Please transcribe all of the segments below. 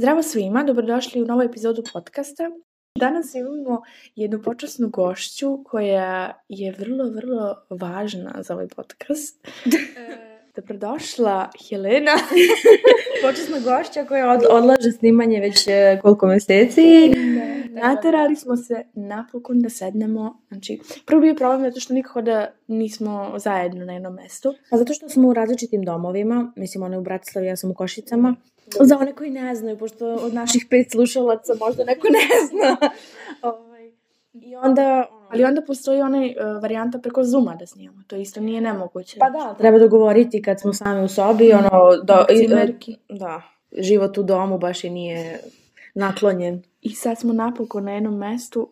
Zdravo svima, dobrodošli u novu epizodu podcasta. Danas imamo jednu počasnu gošću koja je vrlo, vrlo važna za ovaj podcast. Dobrodošla, Helena. Počasna gošća koja od, odlaže snimanje već e, koliko meseci. Naterali smo se napokon da sednemo. Znači, prvo bio problem zato što nikako da nismo zajedno na jednom mestu. Pa zato što smo u različitim domovima, mislim one u Bratislavi, ja sam u Košicama. Za one koji ne znaju, pošto od naših pet slušalaca možda neko ne zna. Ovaj, I onda, Ali onda postoji onaj uh, varijanta preko Zuma da snimamo. To isto nije nemoguće. Pa da, treba dogovoriti kad smo sami u sobi, ono, do, i, Cimerki. da, život u domu baš i nije naklonjen. I sad smo napokon na jednom mestu.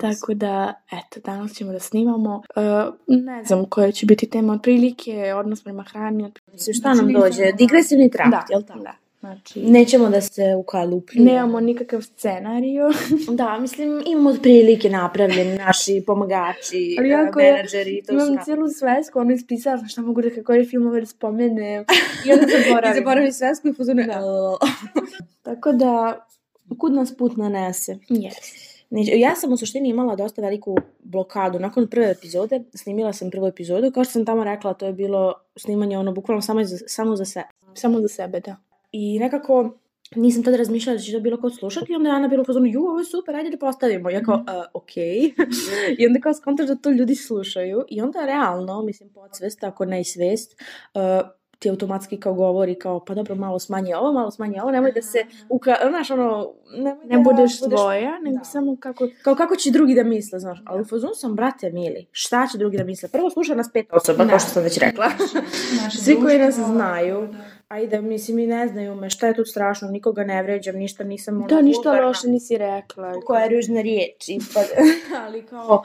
Tako da, eto, danas ćemo da snimamo. Uh, ne znam koja će biti tema otprilike, odnos prema hrani. Mislim, šta nam dođe? Digresivni trakt, Da, jel tako? da. Znači, Nećemo da se ukalupljuju. nemamo nikakav scenariju. Da, mislim, imamo otprilike napravljeni naši pomagači, Ali jako je- menadžeri i to Imam šta. cijelu svesku, ono ispisala sam šta mogu da koje filmove da spomenem. I onda zaboravim. I zaboravi svesku i fuzonu. Da. Tako da, Kud nas put nanese? yes. Ja sam u suštini imala dosta veliku blokadu. Nakon prve epizode, snimila sam prvu epizodu, kao što sam tamo rekla, to je bilo snimanje ono bukvalno samo za, samo za sve. Samo za sebe, da. I nekako nisam tada razmišljala da će to bilo ko slušati i onda je Ana bila u fazonu, ju, ovo je super, ajde da postavimo. Ja kao, uh, ok. I onda kao skontaš da to ljudi slušaju i onda realno, mislim, podsvest, ako ne i svest, uh, ti automatski kao govori kao, pa dobro, malo smanji ovo, malo smanji ovo, nemoj da se, uka, znaš, ono, nemoj Ne da budeš svoja, nego da. samo kako... Kao kako će drugi da misle, znaš, ali u fazonu sam, brate, mili, šta će drugi da misle? Prvo sluša nas pet osoba, Da. kao što sam već rekla. Svi koji nas znaju, ajde, mislim, i ne znaju me, šta je tu strašno, nikoga ne vređam, ništa nisam ono Da, ništa loše nisi rekla. koja je ružna riječ, ispad. ali kao,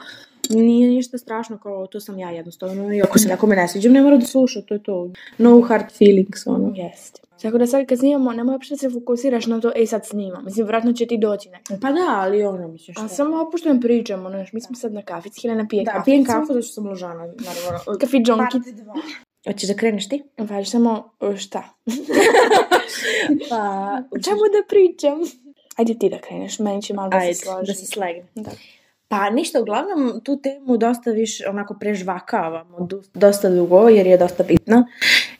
nije ništa strašno, kao to sam ja jednostavno, i ako se nekome ne sviđam, ne mora da sluša, to je to. No hard feelings, ono. Jeste. Tako da sad kad snimamo, nemoj uopšte da se fokusiraš na to, ej sad snimam. Mislim, vratno će ti doći nekako. Pa da, ali ono, mislim, šta. A samo opuštujem pričamo, znaš, mi smo sad na kafici, Helena pije Da, kaficu. pijem kafu zato što sam ložana, naravno. Kafi džonki. Hoćeš da kreneš ti? Važi samo, o, šta? Pa, čemu da pričam? Ajde ti da kreneš, meni će malo da Ajde, se složi. da se slegne. Da. Pa ništa, uglavnom tu temu dosta više onako prežvakavamo dosta dugo jer je dosta bitna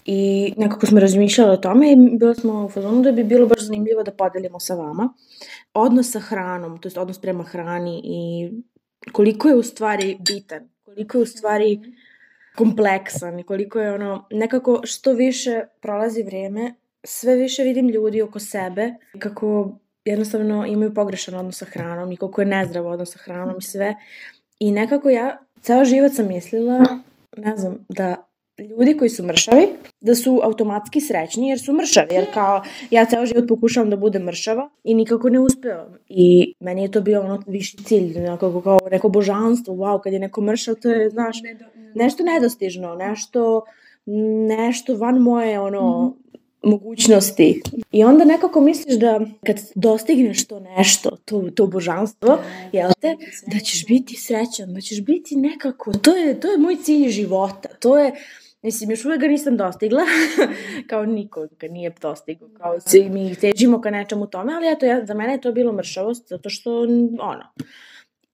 i nekako smo razmišljali o tome i bilo smo u fazonu da bi bilo baš zanimljivo da podelimo sa vama odnos sa hranom, to jest odnos prema hrani i koliko je u stvari bitan, koliko je u stvari kompleksan i koliko je ono, nekako što više prolazi vrijeme, sve više vidim ljudi oko sebe kako jednostavno imaju pogrešan odnos sa hranom i koliko je nezdrav odnos sa hranom i sve. I nekako ja ceo život sam mislila, ne znam, da ljudi koji su mršavi, da su automatski srećni jer su mršavi, jer kao ja ceo život pokušavam da budem mršava i nikako ne uspevam. I meni je to bio ono viši cilj, nekako kao neko božanstvo, wow, kad je neko mršav, to je, znaš, nešto nedostižno, nešto, nešto van moje, ono, mogućnosti. I onda nekako misliš da kad dostigneš to nešto, to, to božanstvo, jel te, da ćeš biti srećan, da ćeš biti nekako, to je, to je moj cilj života, to je, Mislim, još uvijek ga nisam dostigla, kao niko ga nije dostigao, kao svi mi težimo ka nečemu tome, ali eto, ja, za mene je to bilo mršavost, zato što, ono,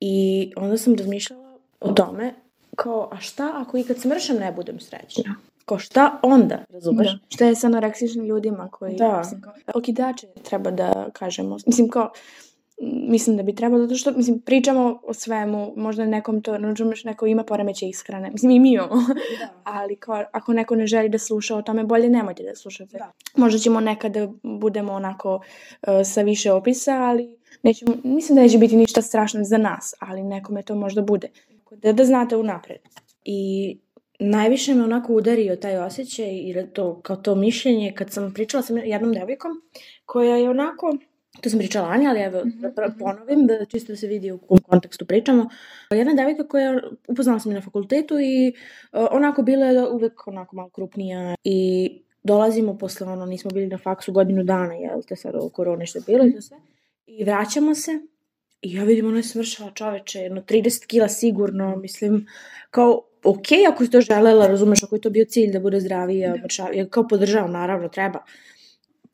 i onda sam razmišljala o tome, kao, a šta ako i kad smršam ne budem srećna? Kao, šta onda, razumeš? Da. Šta je sa anoreksičnim ljudima koji... Da. Mislim, kao, okidače treba da kažemo. Mislim, kao, mislim da bi trebalo, zato što, mislim, pričamo o svemu, možda nekom to, razumeš, neko ima poremeće ishrane. Mislim, i mi imamo. Ali kao, ako neko ne želi da sluša o tome, bolje nemojte da slušate. Da. Možda ćemo nekada budemo onako uh, sa više opisa, ali nećemo, mislim da neće biti ništa strašno za nas, ali nekome to možda bude. Da, da znate unapred. I najviše me onako udario taj osjećaj i to, kao to mišljenje kad sam pričala sa jednom devojkom koja je onako, to sam pričala Anja, ali evo da pr- ponovim, da čisto da se vidi u kom kontekstu pričamo. Jedna devojka koja upoznala sam je na fakultetu i uh, onako bila je uvek onako malo krupnija i dolazimo posle ono, nismo bili na faksu godinu dana, jel te sad ovo korone što je bilo i to sve. I vraćamo se i ja vidim ona je smršala čoveče, jedno 30 kila sigurno, mislim, kao, ok, ako je to želela, razumeš, ako je to bio cilj da bude zdravija, mršavija, kao podržavam, naravno, treba.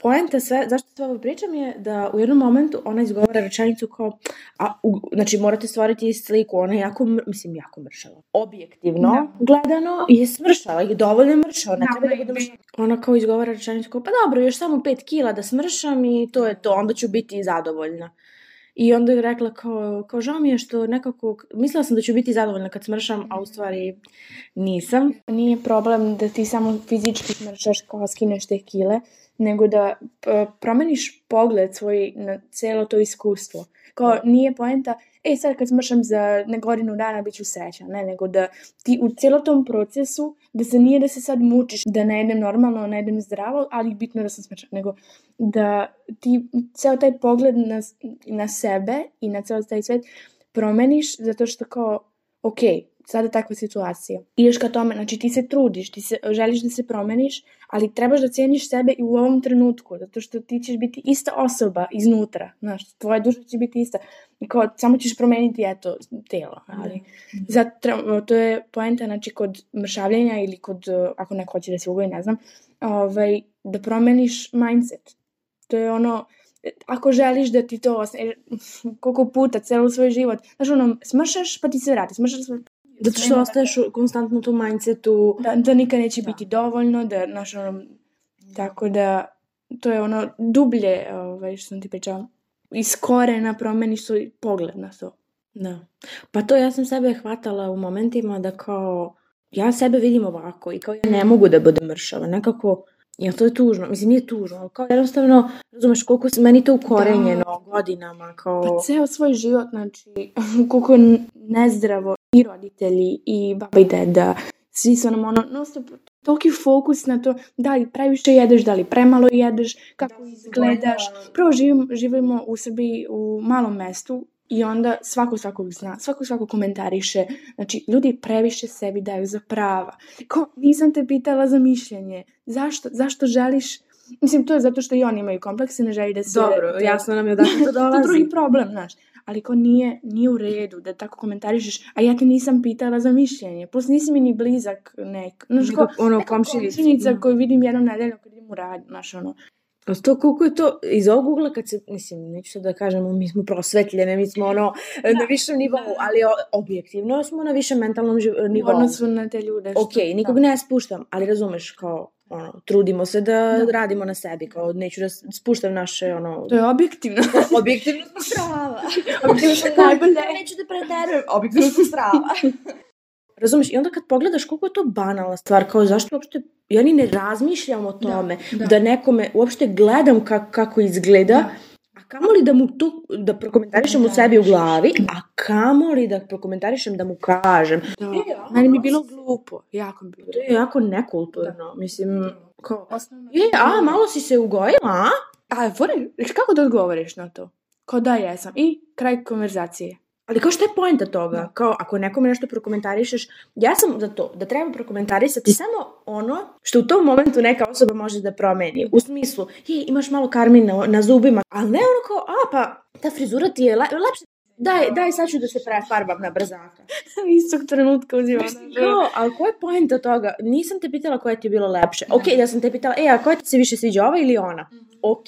poenta sve, zašto sve ovo pričam je da u jednom momentu ona izgovara rečenicu kao, a, u, znači morate stvoriti sliku, ona je jako, mislim, jako mršava. Objektivno da. gledano je smršava, je dovoljno mršava, ne treba da bude mršava. Ona kao izgovara rečenicu kao, pa dobro, još samo pet kila da smršam i to je to, onda ću biti zadovoljna. I onda je rekla kao, kao žao mi je što nekako, mislila sam da ću biti zadovoljna kad smršam, a u stvari nisam. Nije problem da ti samo fizički smršaš kao skineš te kile, nego da promeniš pogled svoj na celo to iskustvo. Kao nije poenta, e sad kad smršam za ne godinu dana bit ću sreća, ne, nego da ti u celom tom procesu, da se nije da se sad mučiš, da ne jedem normalno, ne jedem zdravo, ali bitno da sam smršan, nego da ti ceo taj pogled na, na sebe i na ceo taj svet promeniš zato što kao, ok, sada takva situacija. Ideš ka tome, znači ti se trudiš, ti se, želiš da se promeniš, ali trebaš da ceniš sebe i u ovom trenutku, zato što ti ćeš biti ista osoba iznutra, znaš, tvoja duša će biti ista. I kao, samo ćeš promeniti, eto, telo, ali mm. zato, to je poenta, znači, kod mršavljenja ili kod, ako neko hoće da se ugoji, ne znam, ovaj, da promeniš mindset. To je ono, ako želiš da ti to koliko puta, celo svoj život, znaš ono, smršaš pa ti se vrati, smršaš Zato što ostaješ konstantno u tom mindsetu. Da, da nikad neće da. biti dovoljno, da, znaš, ono, tako da, to je ono dublje, ovaj, što sam ti pričala. Iz korena promeniš svoj pogled na to. Da. Pa to ja sam sebe hvatala u momentima da kao, ja sebe vidim ovako i kao ja ne mogu da budem mršava. Nekako, Ja, to je tužno. Mislim, nije tužno, ali kao jednostavno, razumeš, koliko se meni to ukorenjeno da. godinama, kao... Pa ceo svoj život, znači, koliko je nezdravo i roditelji i baba i deda, svi su nam ono, non stop, toliki fokus na to da li previše jedeš, da li premalo jedeš, kako da, izgledaš. Prvo živimo, živimo u Srbiji u malom mestu i onda svako svakog zna, svako svako komentariše. Znači, ljudi previše sebi daju za prava. Ko, nisam te pitala za mišljenje. Zašto, zašto želiš Mislim, to je zato što i oni imaju komplekse, ne želi da se... Dobro, jasno nam je da to dolazi. to drugi problem, znaš ali ko nije, nije u redu da tako komentarišeš, a ja te nisam pitala za mišljenje, plus nisi mi ni blizak nek, znaš ko, ono, komšinica koju vidim jednom nedeljno kad idem u rad, znaš ono, A to koliko je to, iz ovog ugla kad se, mislim, neću sad da kažemo, mi smo prosvetljene, mi smo ono, da, na višem nivou, da. ali objektivno smo na višem mentalnom nivou. Odnosu na te ljude. Što, ok, nikog da. ne spuštam, ali razumeš, kao, ono, trudimo se da, da radimo na sebi, kao neću da spuštam naše, ono... To je objektivno. objektivno smo strava. objektivno smo najbolje. Neću da preterujem, objektivno smo strava. Razumeš, i onda kad pogledaš koliko je to banalna stvar, kao zašto uopšte, ja ni ne razmišljam o da, tome, da, da. da nekome, uopšte gledam kako, kako izgleda, da. Kamoli da mu to, da prokomentarišem u sebi u glavi, a kamoli da prokomentarišem da mu kažem. Da. E, Meni bi bilo glupo, jako bi bilo. To je jako nekulturno, da. mislim, kao, je, a, malo si se ugojila, a? A, vore, kako da odgovoriš na to? Kao da jesam. I kraj konverzacije. Ali kao što je poenta toga? Da. Kao ako nekome nešto prokomentarišeš, ja sam za to da treba prokomentarisati samo ono što u tom momentu neka osoba može da promeni. U smislu, je, imaš malo karmina na, na zubima, ali ne ono kao, a pa ta frizura ti je le, lepša daj, daj sad ću da se prefarbam na brzaka. Istog trenutka uzimam. Kao, ali koja je pojenta toga? Nisam te pitala koja ti je bilo lepše. Ok, da sam te pitala, e, a koja ti se više sviđa, ova ili ona? Mm -hmm. Ok,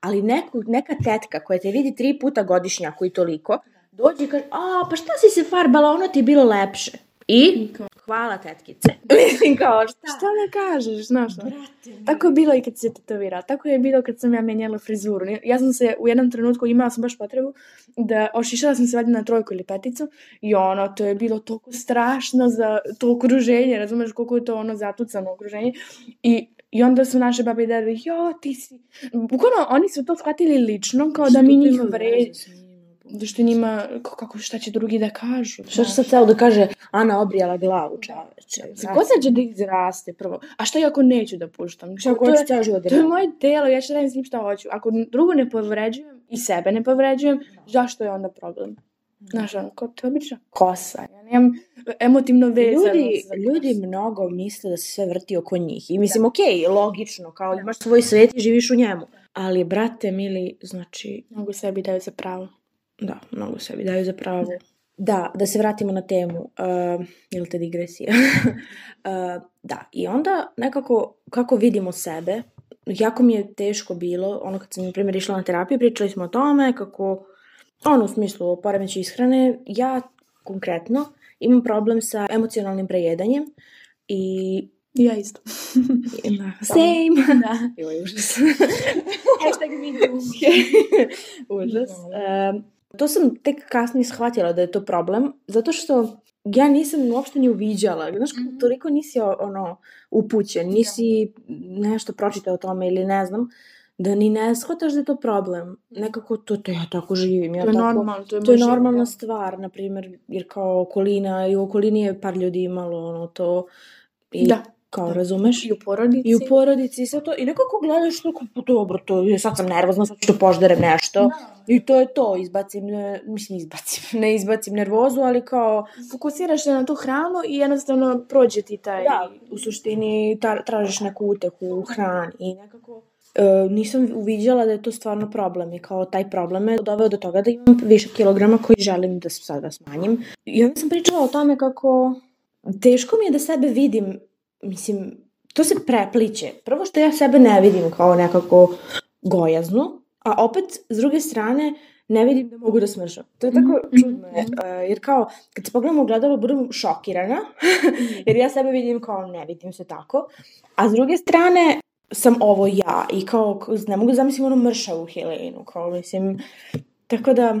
ali neku, neka tetka koja te vidi tri puta godišnja, koji toliko, dođe i kaže, a, pa šta si se farbala, ono ti je bilo lepše. I? Hvala tetkice. Mislim kao, šta? Šta da kažeš, znaš? Brate, tako je bilo i kad se tetovira. Tako je bilo kad sam ja menjala frizuru. Ja sam se u jednom trenutku imala sam baš potrebu da ošišala sam se valjda na trojku ili peticu i ono, to je bilo toliko strašno za to okruženje, razumeš koliko je to ono zatucano okruženje i I onda su naše babe i dede, jo, ti si... Bukvalno, oni su to shvatili lično, kao da mi njih vređamo Da što njima, kako, šta će drugi da kažu? Šta će sad celo da kaže, Ana obrijala glavu, čaveče. Ko sad će da izraste prvo? A šta i ako neću da puštam? Šta ako hoću ceo život da To je moje telo, ja ću da mislim šta hoću. Ako drugo ne povređujem i sebe ne povređujem, zašto je onda problem? Znaš, ono, to je obična kosa. Ja nemam emotivno vezano. Ljudi, ljudi mnogo misle da se sve vrti oko njih. I mislim, da. okej, okay, logično, kao imaš svoj svet i živiš u njemu. Ali, brate, mili, znači... Mogu sebi daju za pravo. Da, mnogo sebi daju za pravo. Da, da se vratimo na temu. Uh, ili te digresija? uh, da, i onda nekako kako vidimo sebe jako mi je teško bilo, ono kad sam, na primjer, išla na terapiju, pričali smo o tome kako, ono u smislu poremeće ishrane, ja konkretno imam problem sa emocionalnim prejedanjem i ja isto. da, same. Da. Joj, užas. Hashtag me too. užas. Um, to sam tek kasnije shvatila da je to problem, zato što ja nisam uopšte ni uviđala. Znaš, mm -hmm. toliko nisi ono upućen, nisi nešto pročitao o tome ili ne znam, da ni ne shvataš da je to problem. Nekako to, to ja tako živim. Ja To je tako, normalno, to je to je normalna da. stvar, na primjer, jer kao okolina, i u okolini je par ljudi imalo ono to. I Da, kao, da. razumeš? I u porodici. I u porodici i sve to. I nekako gledaš to kao, pa dobro, to je, sad sam nervozna, sad ću da požderem nešto. I to je to, izbacim, ne, mislim izbacim, ne izbacim nervozu, ali kao, Fokusiraš se na tu hranu i jednostavno prođe ti taj... da, u suštini ta, tražiš neku utehu u hrani i nekako e, nisam uviđala da je to stvarno problem i kao taj problem me doveo do toga da imam više kilograma koji želim da sada smanjim. I onda sam pričala o tome kako teško mi je da sebe vidim, mislim, to se prepliče. Prvo što ja sebe ne vidim kao nekako gojaznu, a opet s druge strane ne vidim da mogu da smršam. To je tako Mhm, čudno, je, e, jer kao kad se pogledam u gledalo budem šokirana, jer ja sebe vidim kao ne vidim se tako, a s druge strane sam ovo ja i kao ne mogu da zamislim ono mršavu Helenu, kao mislim, tako da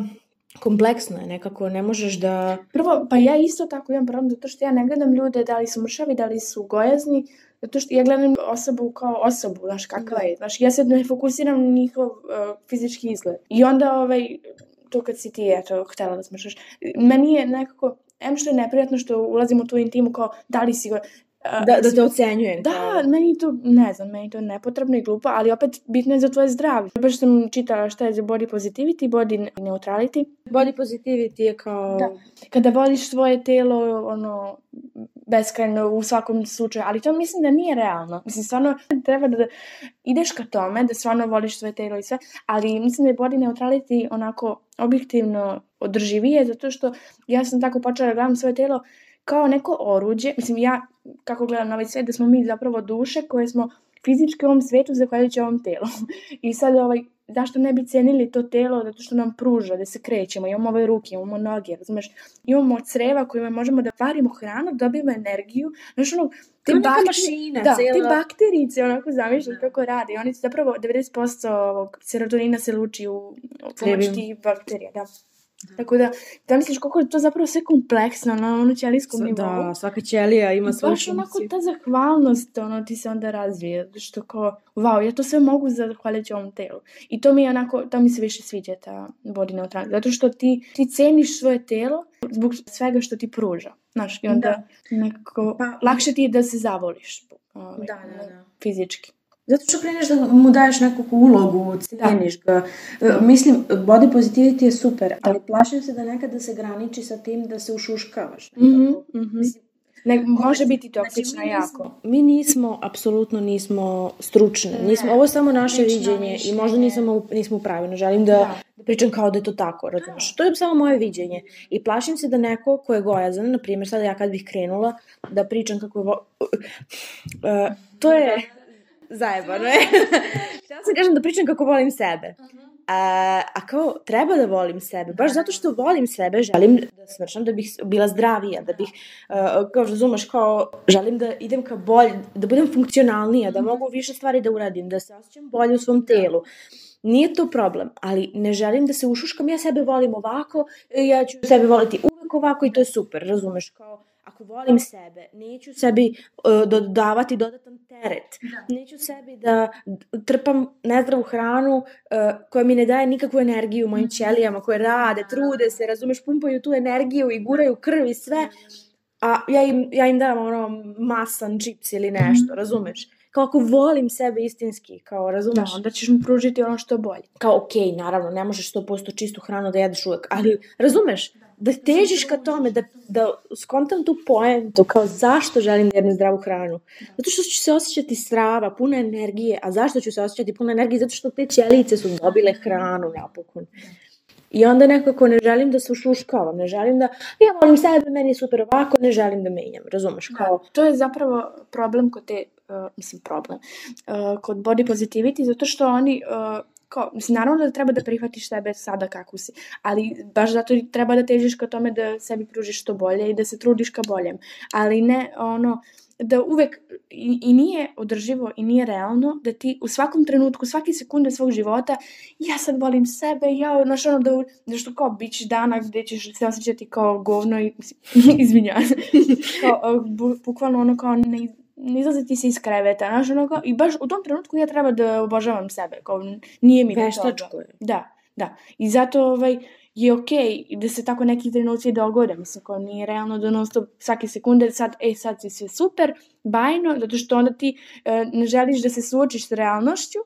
kompleksno je nekako, ne možeš da... Prvo, pa ja isto tako imam problem, zato što ja ne gledam ljude da li su mršavi, da li su gojazni, zato što ja gledam osobu kao osobu, znaš, kakva je, znaš, ja se ne fokusiram na njihov uh, fizički izgled. I onda, ovaj, to kad si ti, eto, htela da smršaš, meni je nekako, em što je neprijatno što ulazim u tu intimu kao, da li si go... Da, da te ocenjujem. Da, kao. meni to, ne znam, meni to nepotrebno i glupo, ali opet bitno je za tvoje zdravlje. Baš sam čitala šta je za body positivity, body neutrality. Body positivity je kao... Da. Kada voliš svoje telo, ono, beskrajno u svakom slučaju, ali to mislim da nije realno. Mislim, stvarno treba da ideš ka tome, da stvarno voliš svoje telo i sve, ali mislim da je body neutrality onako objektivno održivije, zato što ja sam tako počela da gledam svoje telo kao neko oruđe, mislim ja kako gledam na ovaj svet, da smo mi zapravo duše koje smo fizički u ovom svetu zahvaljujući ovom telu. I sad ovaj, zašto ne bi cenili to telo zato što nam pruža da se krećemo, imamo ove ruke, imamo noge, razumeš, imamo creva kojima možemo da varimo hranu, dobijemo energiju, znaš ono, te bakterije- mašina, da, te bakterijice onako zamišljaju kako rade oni su zapravo 90% ovog serotonina se luči u, u pomoć Crevima. tih bakterija, da. Tako da, da misliš koliko je to zapravo sve kompleksno na ono ćelijskom nivou. Da, svaka ćelija ima svoju Baš onako ta zahvalnost, ono, ti se onda razvije, što kao, wow, ja to sve mogu zahvaljujući ovom telu. I to mi je onako, to mi se više sviđa, ta body neutralnost, zato što ti, ti ceniš svoje telo zbog svega što ti pruža, znaš, i onda nekako, Pa- lakše ti je da se zavoliš, ovaj, Da, da, da. fizički. Zato što kreneš da mu daješ neku ulogu, ceniš ga. E, Mislim, body positivity je super, ali plašim se da nekada se graniči sa tim da se ušuškavaš. Mhm, nekako. mhm. Mislim, Ne, može biti Znači, toksična mi jako. nismo- Mi nismo, apsolutno nismo stručne. Nismo, ovo je samo naše viđenje i možda nismo u pravi. Ne želim da, Da. da pričam kao da je to tako, razumiješ? To je samo moje viđenje. I plašim se da neko ko je gojazan, na primjer, sada ja kad bih krenula da pričam kako je... vo- Uh, to je... Zajebano je. Htjela sam kažem da pričam kako volim sebe. A, a kao, treba da volim sebe. Baš zato što volim sebe, želim da smršam, da bih bila zdravija, da bih, uh, kao razumeš, kao, želim da idem ka bolj, da budem funkcionalnija, da mogu više stvari da uradim, da se osjećam bolje u svom telu. Nije to problem, ali ne želim da se ušuškam, ja sebe volim ovako, e, ja ću sebe voliti uvek ovako i to je super, razumeš, kao, ako volim sebe, neću sebi uh, dodavati dodatan teret. Neću sebi da trpam nezdravu hranu uh, koja mi ne daje nikakvu energiju mojim ćelijama koje rade, trude se, razumeš, pumpaju tu energiju i guraju krv i sve, a ja im, ja im dam ono masan čips ili nešto, razumeš? Kao ako volim sebe istinski, kao Da, razumeš? onda ćeš mu pružiti ono što je bolje. kao ok, naravno, ne možeš 100% čistu hranu da jedeš uvek, ali razumeš, da težiš ka tome, da, da skontam tu poentu, kao zašto želim da jedem zdravu hranu. Zato što ću se osjećati strava, puna energije, a zašto ću se osjećati puna energije? Zato što te ćelice su dobile hranu napokon. I onda nekako ne želim da se ušuškavam, ne želim da, ja volim sebe, meni je super ovako, ne želim da menjam, razumeš, kao, To je zapravo problem kod te uh, mislim problem, uh, kod body positivity, zato što oni, uh, kao, mislim, naravno da treba da prihvatiš sebe sada kako si, ali baš zato i treba da težiš ka tome da sebi pružiš što bolje i da se trudiš ka boljem, ali ne ono, da uvek i, i nije održivo i nije realno da ti u svakom trenutku, svake sekunde svog života ja sad volim sebe, ja, znaš ono da, da što kao bit će dana gde ćeš se osjećati kao govno i izvinjavam kao, bu, bukvalno ono kao ne, ne izlaziti se iz kreveta, znaš ono kao, i baš u tom trenutku ja treba da obožavam sebe, kao nije mi Veštačko je. Da, da. I zato ovaj, je okej okay da se tako neki trenuci dogode. Mislim, kao nije realno da non stop svake sekunde sad, e, sad si sve super, bajno, zato što onda ti e, ne želiš da se suočiš sa realnošću,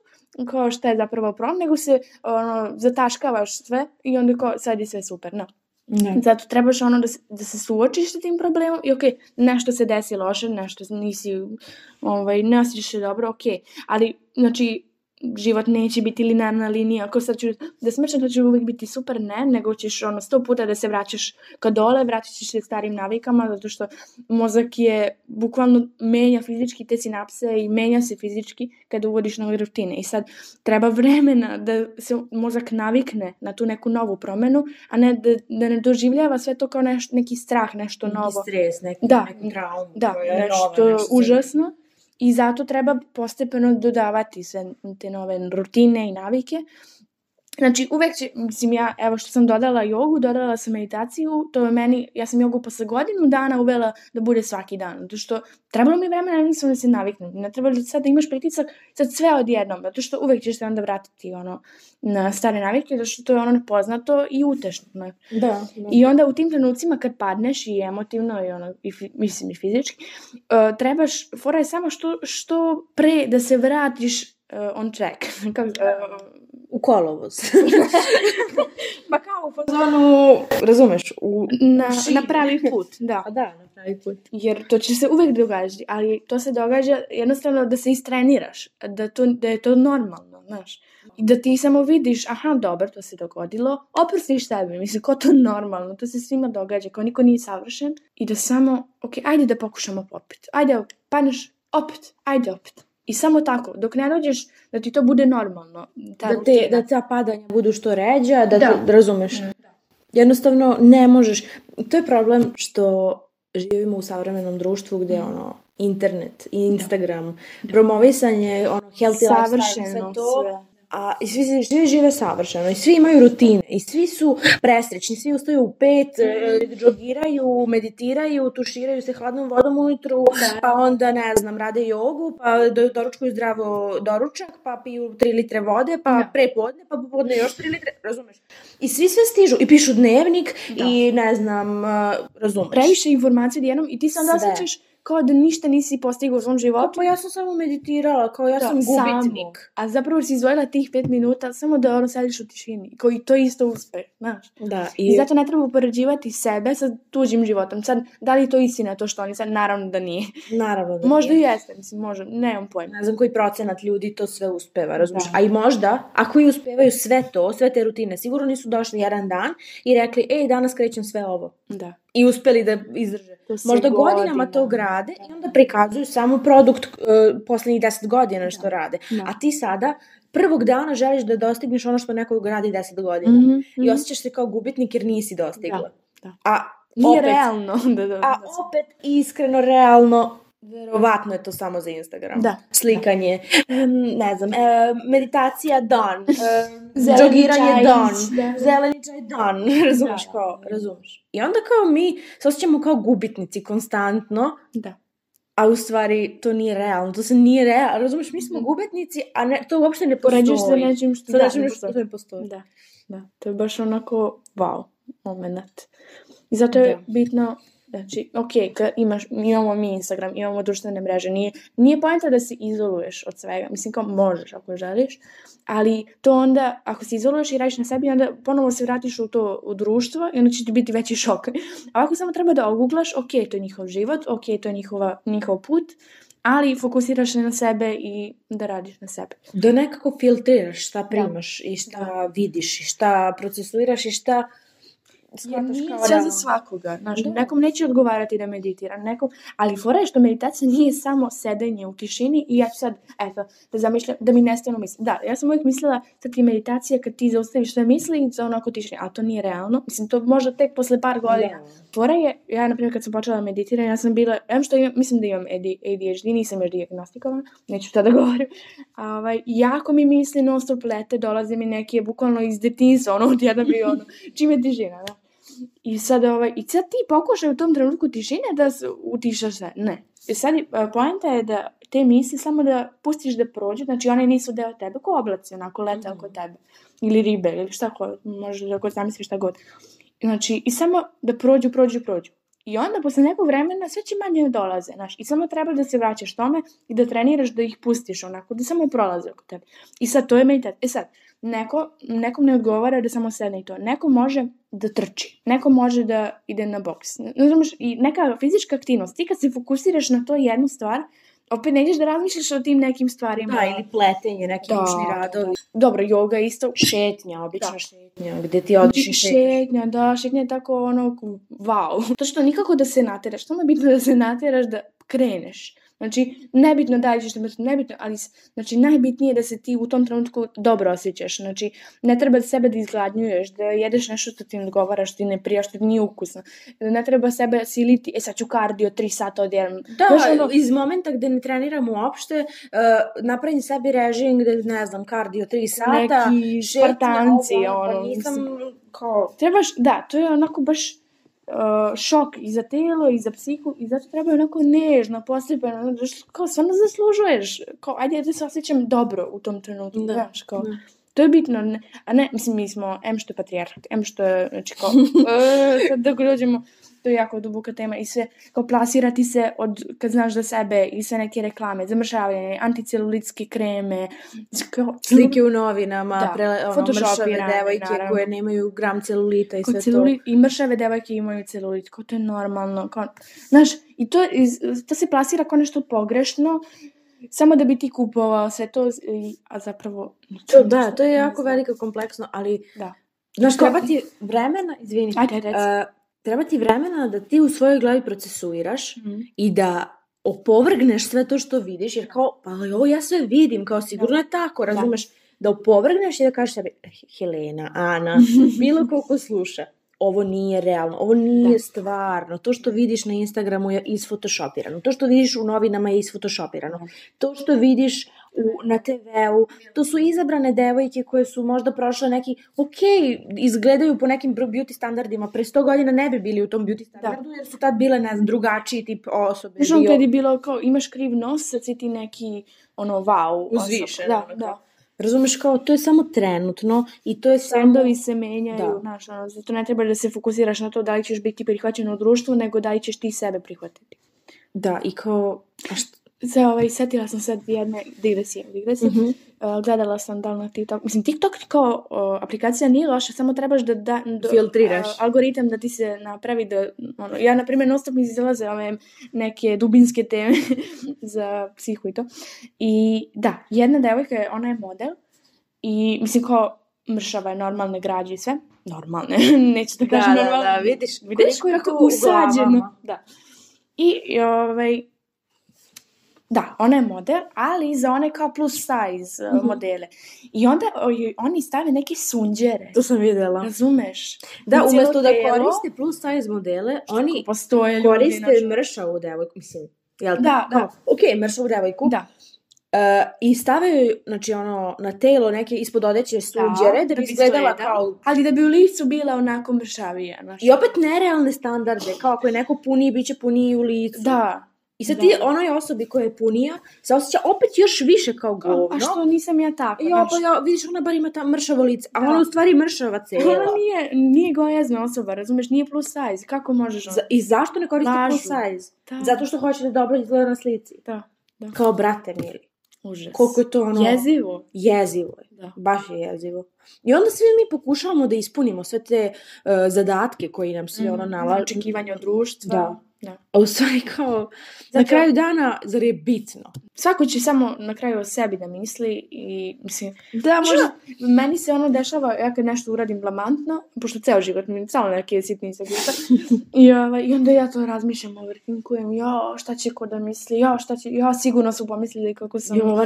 kao šta je zapravo problem, nego se ono, zataškavaš sve i onda kao sad je sve super, no. Ne. Zato trebaš ono da se, da se suočiš sa tim problemom i okej, okay, nešto se desi loše, nešto nisi, ovaj, ne osjećaš se dobro, okej, okay. ali, znači, život neće biti linearna linija, ako sad ću da smršam da će uvijek biti super, ne, nego ćeš ono sto puta da se vraćaš ka dole, vratit ćeš se starim navikama, zato što mozak je bukvalno menja fizički te sinapse i menja se fizički kada uvodiš nove rutine. I sad treba vremena da se mozak navikne na tu neku novu promenu, a ne da, da ne doživljava sve to kao neš, neki strah, nešto neki novo. stres, neki, Da. neki traum. Da, koja je nešto, nova, nešto užasno. I zato treba postepeno dodavati sve te nove rutine i navike. Znači, uvek će, mislim, ja, evo što sam dodala jogu, dodala sam meditaciju, to je meni, ja sam jogu posle godinu dana uvela da bude svaki dan, zato što trebalo mi vremena, nisam da se naviknem, ne treba da sad da imaš pritisak, sad sve odjednom, zato što uvek ćeš se onda vratiti, ono, na stare navike, zato što to je ono nepoznato i utešno. Da, da. I onda u tim trenucima kad padneš i emotivno i ono, i, fi- mislim i fizički, uh, trebaš, fora je samo što, što pre da se vratiš uh, on track. Kako, uh, U kolovoz. pa kao u fazonu, Razumeš? U... na, Širi. na pravi put, da. Pa da, na pravi put. Jer to će se uvek događati, ali to se događa jednostavno da se istreniraš, da, to, da je to normalno, znaš. I da ti samo vidiš, aha, dobro, to se dogodilo, oprostiš sebi, mislim, ko to normalno, to se svima događa, kao niko nije savršen, i da samo, ok, ajde da pokušamo opet, ajde, padneš, opet, ajde opet. I samo tako, dok ne dođeš da ti to bude normalno. Ta Da, te, rutina. da ta padanja budu što ređa, da, Da. da. razumeš. Jednostavno ne možeš. To je problem što živimo u savremenom društvu gde ono internet Instagram, promovisanje, ono, healthy lifestyle, sve to, sve. A i svi, svi žive savršeno i svi imaju rutine i svi su presrećni, svi ustaju u pet, e, džogiraju, meditiraju, tuširaju se hladnom vodom ujutru, pa onda, ne znam, rade jogu, pa do, doručkuju zdravo doručak, pa piju 3 litre vode, pa Da. pre podne, pa popodne još 3 litre, razumeš? I svi sve stižu i pišu dnevnik Da. i ne znam, uh, razumeš? Previše informacija odjednom i ti onda Sve. osjećaš kao da ništa nisi postigao u svom životu. Pa ja sam samo meditirala, kao ja Da, sam gubitnik. Samo. A zapravo si izdvojila tih pet minuta samo da ono sediš u tišini. Koji to isto uspe, znaš. Da, I, i, zato ne treba upoređivati sebe sa tuđim životom. Sad, da li je to istina to što oni sad? Naravno da nije. naravno da možda nije. i jeste, mislim, možda, nemam pojma. ne znam koji procenat ljudi to sve uspeva, razumiješ? Da. A i možda, ako i uspevaju sve to, sve te rutine, sigurno nisu došli jedan dan i rekli, ej, danas krećem sve ovo. Da. I uspeli da izdrže. Možda godinama to godinama. grade i onda prikazuju samo produkt uh, poslednjih deset godina što rade. Da. A ti sada prvog dana želiš da dostigneš ono što neko gradi deset godina. Mhm, I mhm. osjećaš se kao gubitnik jer nisi dostigla. Da, da. A Nije opet, realno. Da, da, A da. opet, iskreno, realno, verovatno je to samo za Instagram. Da. Slikanje, em, ne znam, e, meditacija dan, e, čaj, dan, da. zeleni čaj dan, razumeš Da. kao, razumeš. I onda kao mi se osjećamo kao gubitnici konstantno, da. a u stvari to nije realno, to se nije realno, razumeš, mi smo gubitnici, a ne, to uopšte ne postoji. Poređuješ se nečim što Sa da, nečim ne što ne postoji. Da, da. To je baš onako wow moment. I zato je Da. bitno, znači, ok, kad imaš, imamo mi Instagram, imamo društvene mreže, nije, nije pojenta da se izoluješ od svega. Mislim, kao možeš ako želiš, ali to onda, ako se izoluješ i radiš na sebi, onda ponovo se vratiš u to u društvo i onda će ti biti veći šok. A ako samo treba da oguglaš, ok, to je njihov život, ok, to je njihova, njihov put, ali fokusiraš se na sebe i da radiš na sebi. Da nekako filtriraš šta primaš i šta vidiš i šta procesuiraš i šta shvataš nije kao sve za svakoga. Znaš, Da. nekom neće odgovarati da meditira, nekom, ali fora je što meditacija nije samo sedenje u tišini i ja ću sad, eto, da zamišljam, da mi nestanu misli. Da, ja sam uvijek mislila da ti meditacija kad ti zaustaviš sve misli i za onako tišini, a to nije realno. Mislim, to možda tek posle par godina. Da. Fora je, ja na primjer kad sam počela meditiram, ja sam bila, em što imam, mislim da imam ADHD, nisam još dijagnostikovana, neću tada govorim, a, ovaj, jako mi misli non stop lete, dolaze mi neki, bukvalno iz detinjstva, ono, odjednom bi ono, čim je tišina, da. I sad, ovaj, i sad ti pokušaj u tom trenutku tišine da utišaš sve. Ne. I sad, e, poenta je da te misli samo da pustiš da prođu, znači one nisu deo tebe, ko oblaci, onako lete oko tebe. Ili ribe, ili šta ko, možeš da god zamisliš šta god. Znači, i samo da prođu, prođu, prođu. I onda, posle nekog vremena, sve će manje dolaze, znaš. I samo treba da se vraćaš tome i da treniraš da ih pustiš onako, da samo prolaze oko tebe. I sad, to je meditacija. E sad, neko, nekom ne odgovara da samo sedne i to. Neko može da trči. Neko može da ide na boks. Znaš, i neka fizička aktivnost. Ti kad se fokusiraš na to jednu stvar, opet nećeš da razmišljaš o tim nekim stvarima. Da, ili pletenje, neki Da, ručni da, radovi. Dobro, yoga isto. Šetnja, obična Da. šetnja, gde ti odiš i šetnjaš. Šetnja, da, šetnja je tako ono, wow. To što nikako da se nateraš, samo je bitno da se nateraš da kreneš. Znači, nebitno da li ćeš, da- nebitno, ali znači, najbitnije je da se ti u tom trenutku dobro osjećaš. Znači, ne treba sebe da izgladnjuješ, da jedeš nešto što ti ne odgovara, što ti ne prija, što ti nije ukusno. Ne treba sebe siliti, e sad ću kardio, tri sata odjednom. Da, Znaš, ono- iz momenta gde ne treniram uopšte, uh, napravim sebi režim gde, ne znam, kardio 3 sata, Neki šetnja, Spartanci, ovo, ono, pa nisam kao, trebaš, da, to je onako baš uh, šok i za telo i za psihu i zato treba onako nežno, znaš, kao stvarno zaslužuješ, kao ajde da se osjećam dobro u tom trenutku, Da, znaš, kao, da. to je bitno, ne, a ne, mislim, mi smo, em što je patrijarhat, em što je, znači, kao, e, sad dok dođemo, to je jako duboka tema i sve, kao plasirati se od, kad znaš za sebe i sve neke reklame, zamršavanje, anticelulitske kreme, kao, slike u novinama, Da, pre, ono, mršave devojke naravno. koje nemaju gram celulita i Kao sve celulit, i mršave devojke imaju celulit, kao to je normalno, kao, znaš, i to, iz, to se plasira kao nešto pogrešno, samo da bi ti kupovao sve to, a zapravo... to. to. Da, to je jako veliko kompleksno, ali Da. Znaš, treba ti vremena, izvini, Ajde, uh, treba ti vremena da ti u svojoj glavi procesuiraš Mhm. i da opovrgneš sve to što vidiš, jer kao, pa ali ovo ja sve vidim, kao sigurno je tako, razumeš? Da opovrgneš i da kažeš sebi, "Eh, Helena, Ana, bilo koliko sluša, ovo nije realno, ovo nije Da. stvarno, to što vidiš na Instagramu je isfotoshopirano, to što vidiš u novinama je isfotoshopirano, to što vidiš u, na TV-u, to su izabrane devojke koje su možda prošle neki, ok, izgledaju po nekim beauty standardima, pre 100 godina ne bi bili u tom beauty standardu, jer su tad bile, ne znam, drugačiji tip osobe. Znaš, ono bio- kad je bilo kao, imaš kriv nos, sad si ti neki, ono, wow. Uzvišen, osoba. ono Da, da. Razumeš, kao, to je samo trenutno i to je samo... Trendovi se menjaju, Da. znaš, ono, zato ne treba da se fokusiraš na to da li ćeš biti prihvaćen u društvu, nego da li ćeš ti sebe prihvatiti. Da, i kao... A šta? Se, ovaj, setila sam sad jedne digresije, digresije. Mhm. Uh, gledala sam da li na TikTok. Mislim, TikTok kao uh, aplikacija nije loša, samo trebaš da, da, da Filtriraš. uh, algoritam da ti se napravi da, ono, ja, na primjer, non stop mi izlaze ove neke dubinske teme za psihu i to. I da, jedna devojka, je, ona je model i, mislim, kao mršava je normalne građe i sve. Normalne, neću da Da, kažem da, normalne. da, vidiš Vidiš koliko je usađeno. Da. I ovaj, da, ona je model, ali za one kao plus size uh, Mhm. modele. I onda oni stave neke sunđere. To sam videla. Razumeš? Da, umesto da koriste plus size modele, oni Postoje ljudi, koriste znači. mršavu devojku, mislim. Jel Da, da. Ok, mršavu devojku. Da. E, I stavljaju, znači ono, na telo neke ispod odeće sunđere, da, bi izgledala kao... Ali da bi u licu bila onako mršavija. Znaš. I opet nerealne standarde, kao ako je neko puniji, bit će puniji u licu. Da. I sad Da. ti onoj osobi koja je punija se osjeća opet još više kao govno. a što nisam ja tako? Znaš? pa ja, vidiš, ona bar ima ta mršavo lice, a Da. ona u stvari mršava cela. Ona nije, nije gojazna osoba, razumeš? Nije plus size. Kako možeš ono? Za- I zašto ne koriste Lažu. plus size? Da. Zato što hoće da dobro izgleda na slici. Da. Da. Kao brate mili. Užas. Koliko je to ono... Jezivo. Jezivo je. Da. Baš je jezivo. I onda svi mi pokušavamo da ispunimo sve te uh, zadatke koji nam se ono Mhm. nalažu. Očekivanja od društva. Da. Da. A v vsakem na kraju dana je bitno. Svako će samo na kraju o sebi da misli i mislim, Da, možda meni se ono dešava, ja kad nešto uradim blamantno, pošto ceo život mi samo neke sitnice guta, i, ovaj, i onda ja to razmišljam, overthinkujem, jo, šta će ko da misli, jo, šta će, jo, sigurno su pomislili kako sam Jo, ova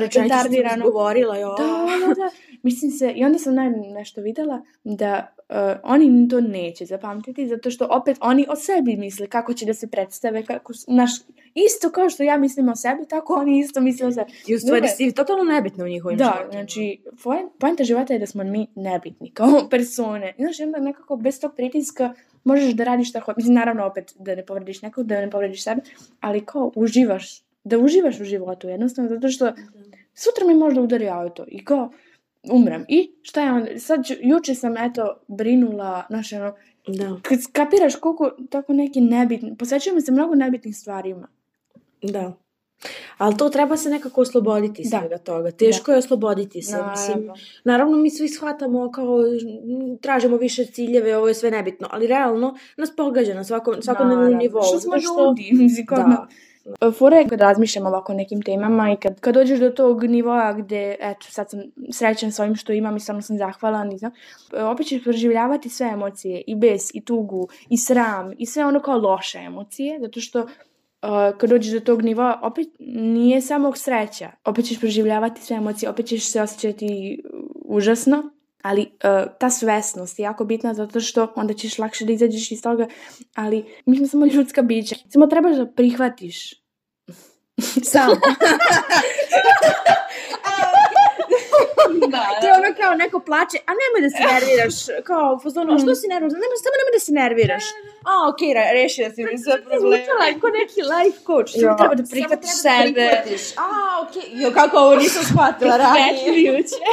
izgovorila, jo. Da, da, da. Mislim se, i onda sam naj nešto videla da uh, oni to neće zapamtiti, zato što opet oni o sebi misle kako će da se predstave, kako, naš, isto kao što ja mislim o sebi, tako oni isto misle o sebi. I u stvari je- si totalno nebitna u njihovim Da, životima. znači, poen- poenta života je da smo mi nebitni kao persone. Znaš, onda nekako bez tog pritiska možeš da radiš šta hoćeš. Mislim, naravno opet da ne povrediš nekog, da ne povrediš sebe, ali kao uživaš, da uživaš u životu jednostavno, zato što sutra mi možda udari auto i kao umrem. I šta je onda? Sad, juče sam eto brinula, znaš, ono, Da, kad skapiraš koliko tako neki nebitni, posvećujemo se mnogo nebitnih stvarima. Da. Ali to treba se nekako osloboditi Da. svega toga. Teško je osloboditi se. Mislim, Naravno. naravno, mi svi shvatamo kao tražimo više ciljeve, ovo je sve nebitno. Ali realno nas pogađa na svakom, svakodnevnom Naravno. nivou. Što smo zato ljudi, Da. Fora je kad razmišljam ovako o nekim temama i kad, kad dođeš do tog nivoa gde, eto, sad sam srećan s ovim što imam i samo sam zahvalan i znam, e, opet ćeš proživljavati sve emocije, i bes, i tugu, i sram, i sve ono kao loše emocije, zato što uh, kad dođeš do tog nivoa, opet nije samo sreća, opet ćeš proživljavati sve emocije, opet ćeš se osjećati užasno, ali uh, ta svesnost je jako bitna zato što onda ćeš lakše da izađeš iz toga, ali mi smo samo ljudska bića. Samo trebaš da prihvatiš. Samo. da, To je ono kao neko plače, a nemoj da se nerviraš. Kao, u fazonu, a što si nervozna? Nemoj, samo nemoj da se nerviraš. A, okej, okay, rešila si mi sve probleme. Zvučala je ko neki life coach. Samo treba da prihvatiš da sebe. A, okej. Jo, kako ovo nisam shvatila ranije. Večljujuće.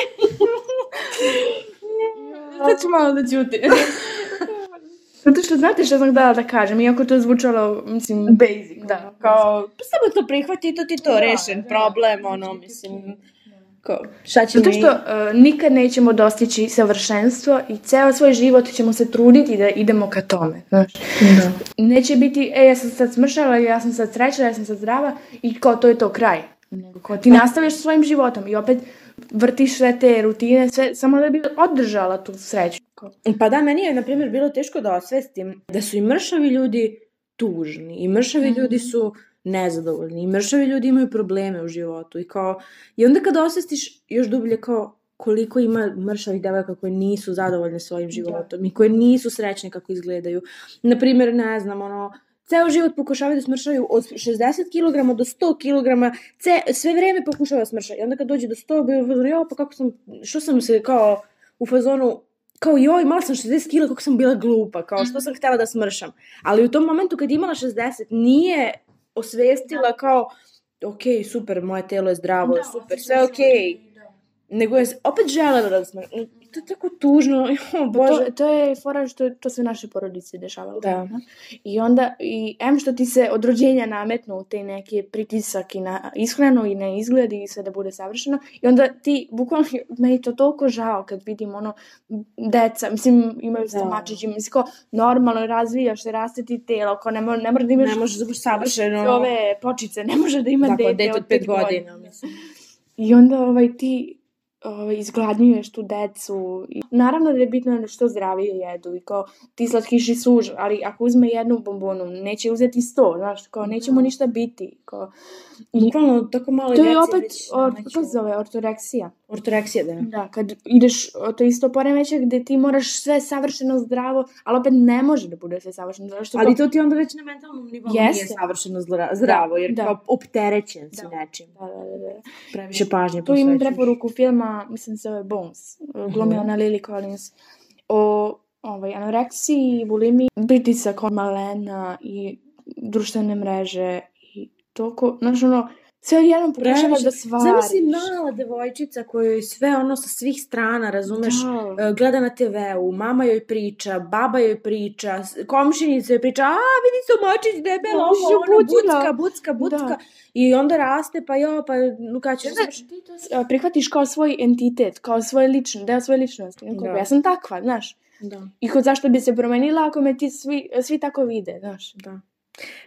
Sad ću malo da ćutim. Zato što znate što sam htjela da kažem, iako to zvučalo, mislim, Basic, da, kao, Pa samo to prihvati, to ti to Da, rešen da, problem, ono, mislim, kao, šta će Zato što uh, nikad nećemo dostići savršenstvo i ceo svoj život ćemo se truditi da idemo ka tome, znaš. Da. Neće biti, e, ja sam sad smršala, ja sam sad srećna, ja sam sad zdrava i kao to je to kraj. Nego kao ti nastaviš sa svojim životom i opet vrtiš sve te rutine, sve, samo da bi održala tu sreću. Pa da, meni je, na primjer, bilo teško da osvestim da su i mršavi ljudi tužni, i mršavi Mhm. ljudi su nezadovoljni, i mršavi ljudi imaju probleme u životu, i kao, i onda kada osvestiš još dublje kao koliko ima mršavih devojaka koje nisu zadovoljne svojim životom i koje nisu srećne kako izgledaju. Na primjer, ne znam, ono, ceo život pokušavaju da smršaju od 60 kg do 100 kg, ce, sve vreme pokušava da smršaju. I onda kad dođe do 100, bi u fazonu, jo, pa kako sam, što sam se kao u fazonu, kao joj, imala sam 60 kg, kako sam bila glupa, kao što sam htjela da smršam. Ali u tom momentu kad imala 60, nije osvestila kao, ok, super, moje telo je zdravo, super, sve ok. Nego je opet želela da. To je tako tužno, jo, bože. To, to je fora što to sve naše porodice dešavalo. Da. I onda, i em što ti se od rođenja nametnu te neke pritisak i na ishranu i na izgled i sve da bude savršeno. I onda ti, bukvalno, meni je to toliko žao kad vidim ono, deca, mislim, imaju Da. stomačići, mislim, kao, normalno razvijaš se, raste ti telo, kao ne, mora, ne mora da imaš Ne može da budeš savršeno. ove pločice, ne može da ima Tako, dete, dete od pet godina, mislim. I onda ovaj, ti ovaj, izgladnjuješ tu decu. I, naravno da je bitno da što zdravije jedu i kao ti slatkiši suž, ali ako uzme jednu bombonu, neće uzeti sto, znaš, kao neće mu ništa biti. Kao, I Bukvalno tako malo to je opet, or, kako se zove, ortoreksija. Ortoreksija, da. Da, kad ideš, to je isto poremeće gde ti moraš sve savršeno zdravo, ali opet ne može da bude sve savršeno zdravo. Što Ali kao- to ti onda već na mentalnom nivou Jeste. nije savršeno zra- zdravo, jer da. kao opterećen si Da. nečim. Da, da, da, da. Previše pažnje Tu imam posvećuješ. preporuku filma, mislim se zove Bones, Mhm. ona Lily Collins, o ovaj, anoreksiji, bulimiji, pritisak od malena i društvene mreže i toliko, znaš ono, sve odjednom pokušavaš Previše. da stvariš. Zamisli mala devojčica kojoj sve ono sa svih strana, razumeš, Da. e, gleda na TV-u, mama joj priča, baba joj priča, komšinica joj priča, a vidi stomačić debelo, Ja, više ovo, ono, bucka, bucka, bucka. Da. I onda raste, pa jo, pa no kad ćeš... Znaš, to prihvatiš kao svoj entitet, kao svoj lični, deo svoje ličnosti. Da. Ja sam takva, znaš. Da, I kod zašto bi se promenila ako me ti svi, svi tako vide, znaš. da.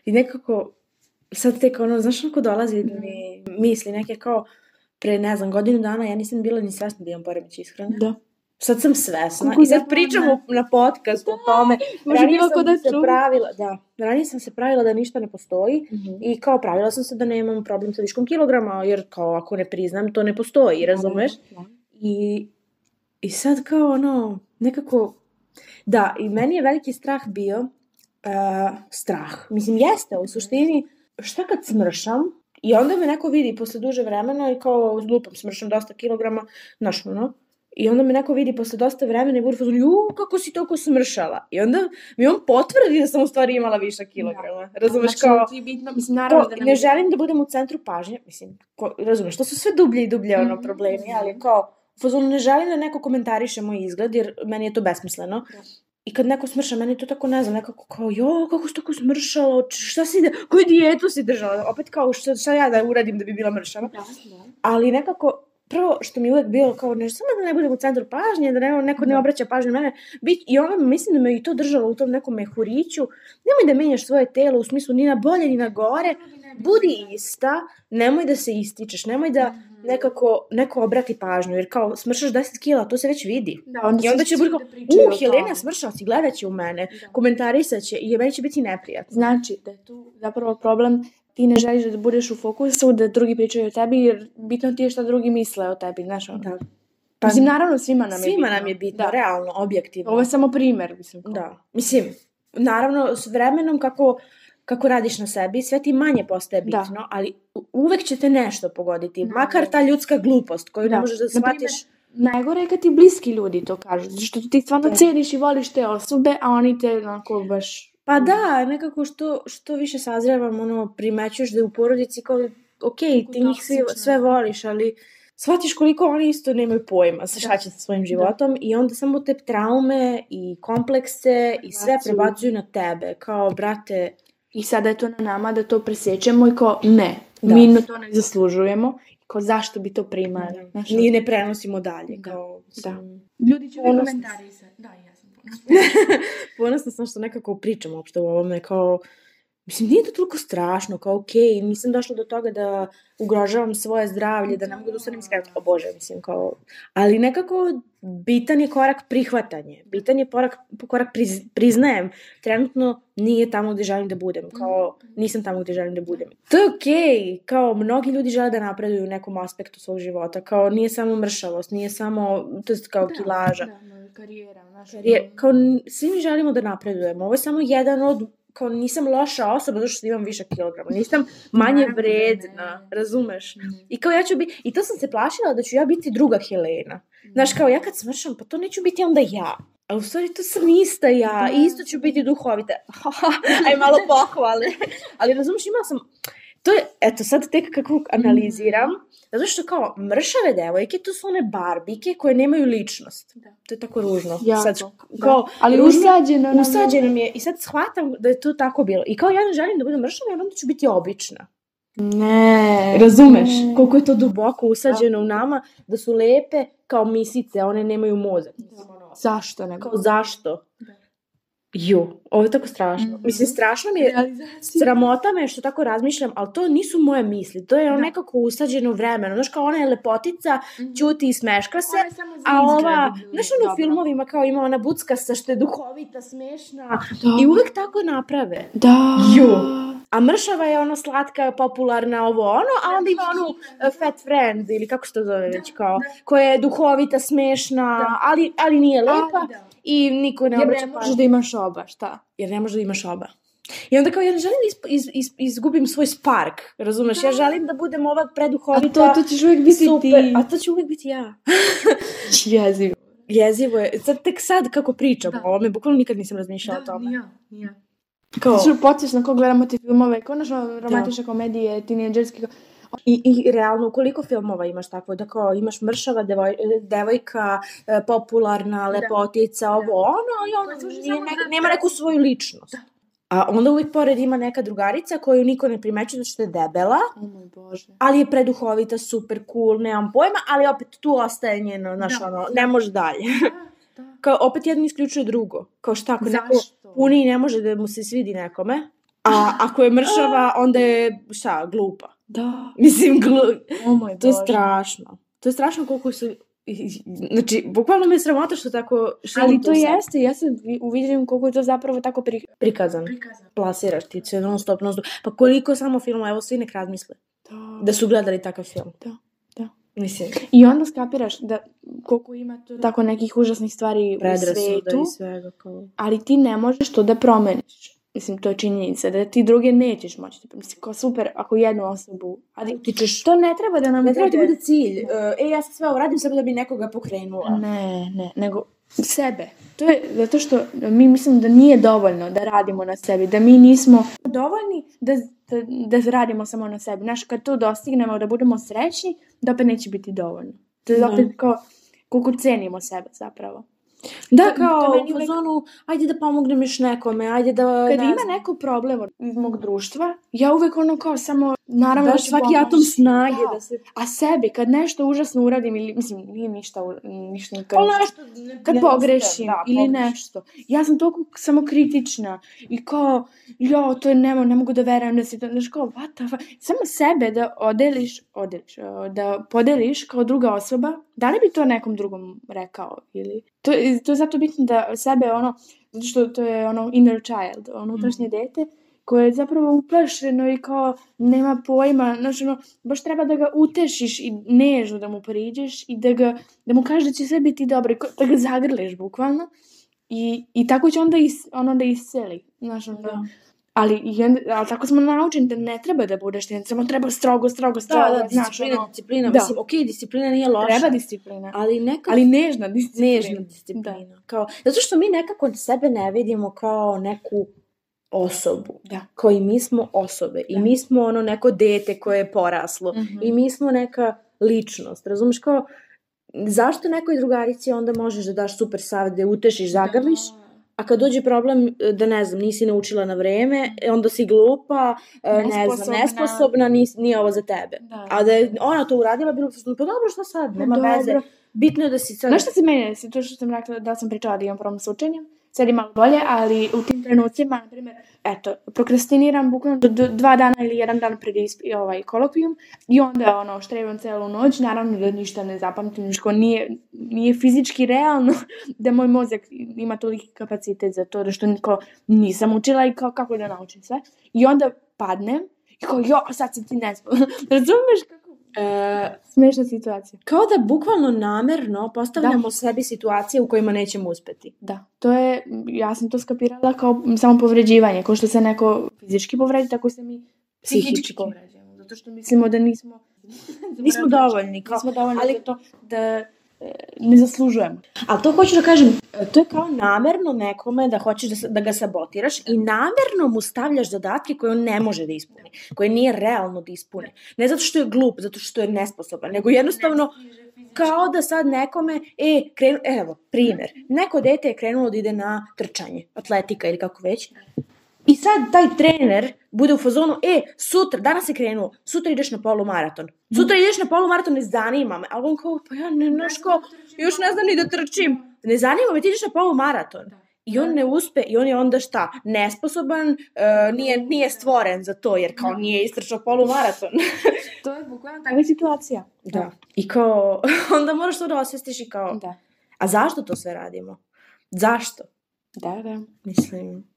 I nekako, sad tek ono, znaš onako dolazi da mi misli neke kao, pre ne znam, godinu dana ja nisam bila ni svesna da imam poremećaj ishrane. Da. Sad sam svesna Kako i sad zabavno. pričamo na podcastu o tome. može bilo ko da se čuje. pravila, da, ranije sam se pravila da ništa ne postoji Mhm. i kao pravila sam se da nemam problem sa viškom kilograma, jer kao ako ne priznam, to ne postoji, razumeš? Da. I, I sad kao ono, nekako, da, i meni je veliki strah bio, uh, strah, mislim jeste, u suštini, šta kad smršam, i onda me neko vidi posle duže vremena i kao lupam, smršam dosta kilograma, znaš ono, I onda me neko vidi posle dosta vremena i bude fazon, ju, kako si toliko smršala. I onda mi on potvrdi da sam u stvari imala viša kilograma. Razumeš Znači, kao... ti bitno, mislim, naravno To, da ne, nam- želim da budem u centru pažnje, mislim, ko, razumeš, to su sve dublje i dublje ono Mhm. problemi, ali kao, u fazonu ne želim da neko komentariše moj izgled, jer meni je to besmisleno. Da. I kad neko smrša, meni to tako ne znam, nekako kao, jo, kako si tako smršala, šta si, koju dijetu si držala? Opet kao, šta, šta ja da uradim da bi bila mršava? Da, da. Ali nekako, prvo što mi je uvek bilo kao, ne samo da ne budem u centru pažnje, da ne, neko ne Da. obraća pažnju na mene, bit, i ona mislim da me i to držalo u tom nekom mehuriću, nemoj da menjaš svoje telo u smislu ni na bolje ni na gore, budi ista, nemoj da se ističeš, nemoj da Mhm. nekako neko obrati pažnju, jer kao smršaš 10 kila, to se već vidi. Da, onda I onda će biti kao, da u, Helena smršala si, gledat će u mene, Da. komentarisat će i meni će biti neprijatno. Znači da je tu zapravo problem ti ne želiš da budeš u fokusu, da drugi pričaju o tebi, jer bitno ti je šta drugi misle o tebi, znaš ono. Da. Pa, mislim, naravno svima nam je Svima bitno. nam je bitno, Da. realno, objektivno. Ovo je samo primer, mislim. kao. Da, mislim, naravno s vremenom kako, kako radiš na sebi, sve ti manje postaje Da. bitno, ali u- uvek će te nešto pogoditi, Da, makar da. ta ljudska glupost koju ne Da. možeš da shvatiš. Najgore je kad ti bliski ljudi to kažu, zato što ti stvarno Da. ceniš i voliš te osobe, a oni te onako baš... Pa da, nekako što, što više sazrevam, ono, primećuješ da je u porodici kao, ok, ti njih toksično. sve voliš, ali shvatiš koliko oni isto nemaju pojma sa šta će sa svojim životom i onda samo te traume i komplekse i sve Prebacuju. na tebe, kao, brate, I sada je to na nama da to presjećemo i kao ne, Da. mi na to ne zaslužujemo. Kao zašto bi to primali? Znaš, ni ne prenosimo dalje, Da. kao, Da. Ljudi će Ponosna komentarisati. Da, ponosna. sam što nekako pričam uopšte o ovome, kao, mislim, nije to toliko strašno, kao, okej, nisam došla do toga da ugrožavam svoje zdravlje, da ne mogu da ustanem iz kreveta, o Bože, mislim, kao, ali nekako bitan je korak prihvatanje, bitan je korak, korak priz, priznajem, trenutno nije tamo gde želim da budem, kao, nisam tamo gde želim da budem. To je okej, kao, mnogi ljudi žele da napreduju u nekom aspektu svog života, kao, nije samo mršavost, nije samo, to je kao kilaža. Da, no, karijera, znaš. Jer je, ono- kao, svi mi želimo da napredujemo. Ovo je samo jedan od, kao nisam loša osoba zato što imam više kilograma. Nisam manje da vredna, razumeš? Mhm. I kao ja ću biti, i to sam se plašila da ću ja biti druga Helena. Znaš, kao ja kad smršam, pa to neću biti onda ja. A u stvari to sam ista ja, Da. i isto ću biti duhovita. Aj malo pohvale. Ali razumeš, imala sam, to je, eto sad tek kako analiziram, zato što kao mršave devojke, to su one barbike koje nemaju ličnost. Da. To je tako ružno. Jako, Sad, da. kao, Ali ružno- usađeno nam Usađeno mi je i sad shvatam da je to tako bilo. I kao ja ne želim da budem mršava, jer onda ću biti obična. Ne. Razumeš? Ne. Koliko je to duboko usađeno u nama, da su lepe kao misice, one nemaju mozak. Zašto ne? Kao zašto? Da. Ju, ovo je tako strašno. Mhm. Mislim, strašno mi je, sramota me što tako razmišljam, ali to nisu moje misli. To je ono Da. nekako usađeno vremeno. Znaš, kao ona je lepotica, Mhm. ćuti i smeška se, a ova, izgled znaš ono u filmovima kao ima ona buckasta što je duhovita, smešna Da. i uvek tako naprave. Da. Ju. A mršava je ono slatka, popularna, ovo ono, a onda ima onu uh, fat friend ili kako se to zove već kao, koja je duhovita, smešna, Da. ali, ali nije lepa da. I niko ne Jer obraća ne možeš da imaš oba, šta? Jer ne može da imaš oba. I onda kao ja ne želim da iz, iz, izgubim svoj spark, razumeš? Ja želim da budem ova A preduhovita, to, to ćeš uvijek biti super, ti. a to će uvijek biti ja. Jezivo. Jezivo je, sad, tek sad kako pričam Da. o ovome, bukvalno nikad nisam razmišljala o tome. nija, nija. Kao, Što podsješ na ko gledamo te filmove, konačno romantične komedije, tineđerske, kao- I, I realno, koliko filmova imaš tako, da kao imaš mršava devoj, devojka, e, popularna, lepotica, ovo, ono, i ona nije, ne, za nema neku svoju ličnost. A onda uvijek pored ima neka drugarica koju niko ne primećuje zato što je debela, O moj Bože. ali je preduhovita, super cool, nemam pojma, ali opet tu ostaje njeno, znaš, Da. ono, ne može dalje. Da. Kao, opet jedno isključuje drugo. Kao šta, ako neko puni i ne može da mu se svidi nekome, A ako je mršava, onda je, šta, glupa. Da. Mislim, glu... O moj to je Bože. strašno. To je strašno koliko su... Znači, bukvalno me je sramota što tako... Što Ali to sad jeste, ja se vi- uviđam koliko je to zapravo tako pri... Prikazan. prikazano. Plasiraš ti se non stop, non stop. Pa koliko samo filmova, evo svi nek razmisle. Da. Da su gledali takav film. Da, da. Mislim, I onda skapiraš da koliko ima to tako nekih užasnih stvari u predrasuda svetu, i svega. Kao... ali ti ne možeš to da promeniš. Mislim, to je činjenica, da ti druge nećeš moći. da Mislim, kao super, ako jednu osobu... Ali Ti ćeš... to ne treba da nam Ne treba ti bude- cilj. Uh, e, ja sam sve ovo radim samo da bi nekoga pokrenula. Ne, ne, nego sebe. To je zato što mi mislim da nije dovoljno da radimo na sebi, da mi nismo dovoljni da, da, da radimo samo na sebi. Znaš, kad to dostignemo, da budemo srećni, da opet neće biti dovoljno. To je Da. opet kao koliko cenimo sebe zapravo. Da, To- kao to u meni uvek- fazonu, ajde da pomognem još nekome, ajde da... Kad ne ima znam, neko problem iz mog društva, ja uvek ono kao samo, naravno da svaki pomoći. atom snage Da. da se... A sebi, kad nešto užasno uradim, ili, mislim, nije ništa, ništa nikad Pa ništa. nešto... ne- kad ne pogrešim da, ili pogrešim. nešto. Ja sam toliko samo kritična i kao, jo, to je nemo, ne mogu da verujem da si to, znaš kao, what the fuck? Samo sebe da odeliš, odeliš, da podeliš kao druga osoba, da li bi to nekom drugom rekao ili... To, je- to je zato bitno da sebe ono, zato što to je ono inner child, ono unutrašnje dete, koje je zapravo uplašeno i kao nema pojma, znaš ono, baš treba da ga utešiš i nežno da mu priđeš i da, ga, da mu kažeš da će sve biti dobro, da ga zagrliš bukvalno i, i tako će onda is, ono da isceli, znaš ono, Da. Ali, i onda, ali tako smo naučeni da ne treba da budeš ten, samo treba strogo, strogo, strogo, Da, da, znaš, disciplina, ono, disciplina. Da. Mislim, okej, disciplina nije loša. treba disciplina, Ali nekako... ali nežna disciplina. nežna disciplina. Kao, zato što mi nekako sebe ne vidimo kao neku osobu. Da. Kao i mi smo osobe. I Da. mi smo ono neko dete koje je poraslo. Mhm. I mi smo neka ličnost. Razumeš kao, zašto nekoj drugarici onda možeš da daš super savjet, da utešiš, zagrliš, a kad dođe problem e, da ne znam, nisi naučila na vreme, e, onda si glupa, e, ne znam, Nesposobna. nis, nije ovo za tebe. Da. A da je ona to uradila, bilo bi pa dobro, šta sad, nema Dobro. veze. Bitno je da si sad... Znaš šta se meni desi? To što sam rekla da sam pričala da imam problem s učenjem. Sad je malo bolje, ali u tim trenucima, na primjer, eto, prokrastiniram bukvalno do, do dva dana ili jedan dan pred isp- ovaj kolokvijum i onda ono, štrebam celu noć, naravno da ništa ne zapamtim, što nije, nije fizički realno da moj mozak ima toliki kapacitet za to, da što niko nisam učila i kao kako da naučim sve. I onda padnem i kao, jo, sad si ti nesposobna. Razumeš kako? E, Smešna situacija. Kao da bukvalno namerno postavljamo sebi situacije u kojima nećemo uspeti. Da, to je, ja sam to skapirala kao samo povređivanje, kao što se neko fizički povredi, tako se mi psihički, Psihički. povređujemo, zato što mislimo da nismo Nismo dovoljni. Kao, nismo dovoljni ali- to da ne zaslužujemo. ali to hoću da kažem, e, to je kao namerno nekome da hoćeš da, da ga sabotiraš i namerno mu stavljaš zadatke koje on ne može da ispuni, koje nije realno da ispuni. Ne zato što je glup, zato što je nesposoban, nego jednostavno kao da sad nekome, e, krenu, evo, primjer, neko dete je krenulo da ide na trčanje, atletika ili kako već, I sad taj trener bude u fazonu, e, sutra, danas je krenuo, sutra ideš na polumaraton. Sutra ideš na polumaraton, ne zanima me. Ali on kao, pa ja ne, znaš kao, još ne znam ni da trčim. Ne zanima me, ti ideš na polumaraton. I on ne uspe, i on je onda šta? Nesposoban, e, nije, nije stvoren za to, jer kao nije istrčao polumaraton. To je bukvalno takva situacija. da. I kao, onda moraš to da osvestiš i kao, Da. a zašto to sve radimo? Zašto? Da, da. Mislim,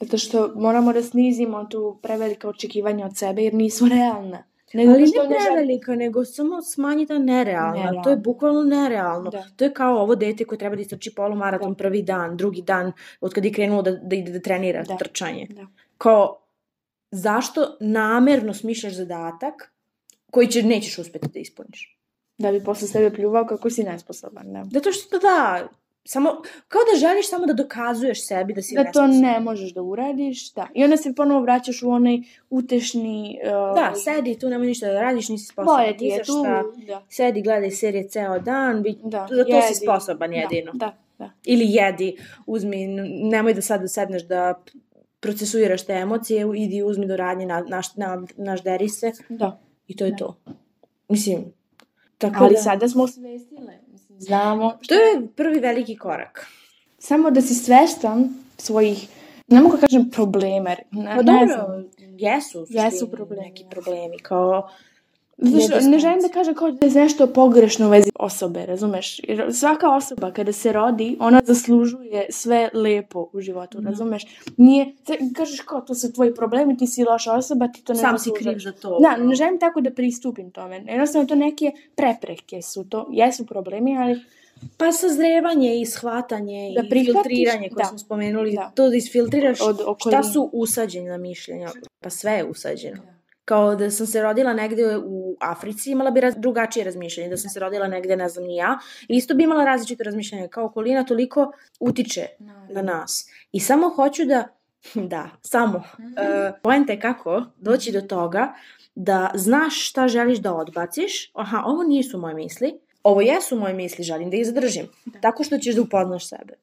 Zato što moramo da snizimo tu prevelika očekivanja od sebe, jer nisu realna. Nego Ali ne prevelika, nego samo smanji ta nerealna. Nerealna. To je bukvalno nerealno. Da. To je kao ovo dete koje treba da istrči polumaraton prvi dan, drugi dan, od kad je krenulo da, da ide da trenira Da. trčanje. Da. Kao, zašto namerno smišljaš zadatak koji će, nećeš uspeti da ispuniš? Da bi posle sebe pljuvao kako si nesposoban. Da. Zato što da, samo, kao da želiš samo da dokazuješ sebi da si da to ne možeš da uradiš, da. I onda se ponovo vraćaš u onaj utešni... Uh, Da, sedi tu, nemoj ništa da radiš, nisi sposoban. Bolje ti ni je za tu. šta. Da, Sedi, gledaj serije ceo dan, bi, da. za to si jedi. sposoban jedino. Da, da, da. Ili jedi, uzmi, n- nemoj da sad sedneš da procesuiraš te emocije, idi uzmi do radnje, na, naš, na, nažderi se da. i to je Da. to. Mislim, tako Ali da... sada smo svestile. Znamo To je prvi veliki korak. samo da si svestan svojih ne mogu da kažem probleme. Ne, Pa ne dobro, znam. jesu, Jesu problemi, neki problemi, kao Što ne želim da kažem kao da je nešto pogrešno u vezi osobe, razumeš? Jer svaka osoba kada se rodi, ona zaslužuje sve lepo u životu, Da. razumeš? Nije, sad kažeš kao to su tvoji problemi, ti si loša osoba, ti to ne sam si zaslužuješ. kriv za to. Da, ne želim tako da pristupim tome. Jednostavno to neke prepreke su to, jesu problemi, ali Pa sazrevanje i shvatanje Da i filtriranje koje da. smo spomenuli, Da. to da isfiltriraš Od šta su usađena mišljenja. Pa sve je usađeno. Kao da sam se rodila negde u Africi, imala bi raz, drugačije razmišljanje. Da sam se rodila negde, ne znam ni ja, isto bi imala različito razmišljanje. Kao okolina toliko utiče na nas. I samo hoću da, da, samo, Mhm. uh, poenta je kako doći do toga da znaš šta želiš da odbaciš. Aha, ovo nisu moje misli. Ovo jesu moje misli, želim da ih zadržim. Tako što ćeš da upoznaš sebe.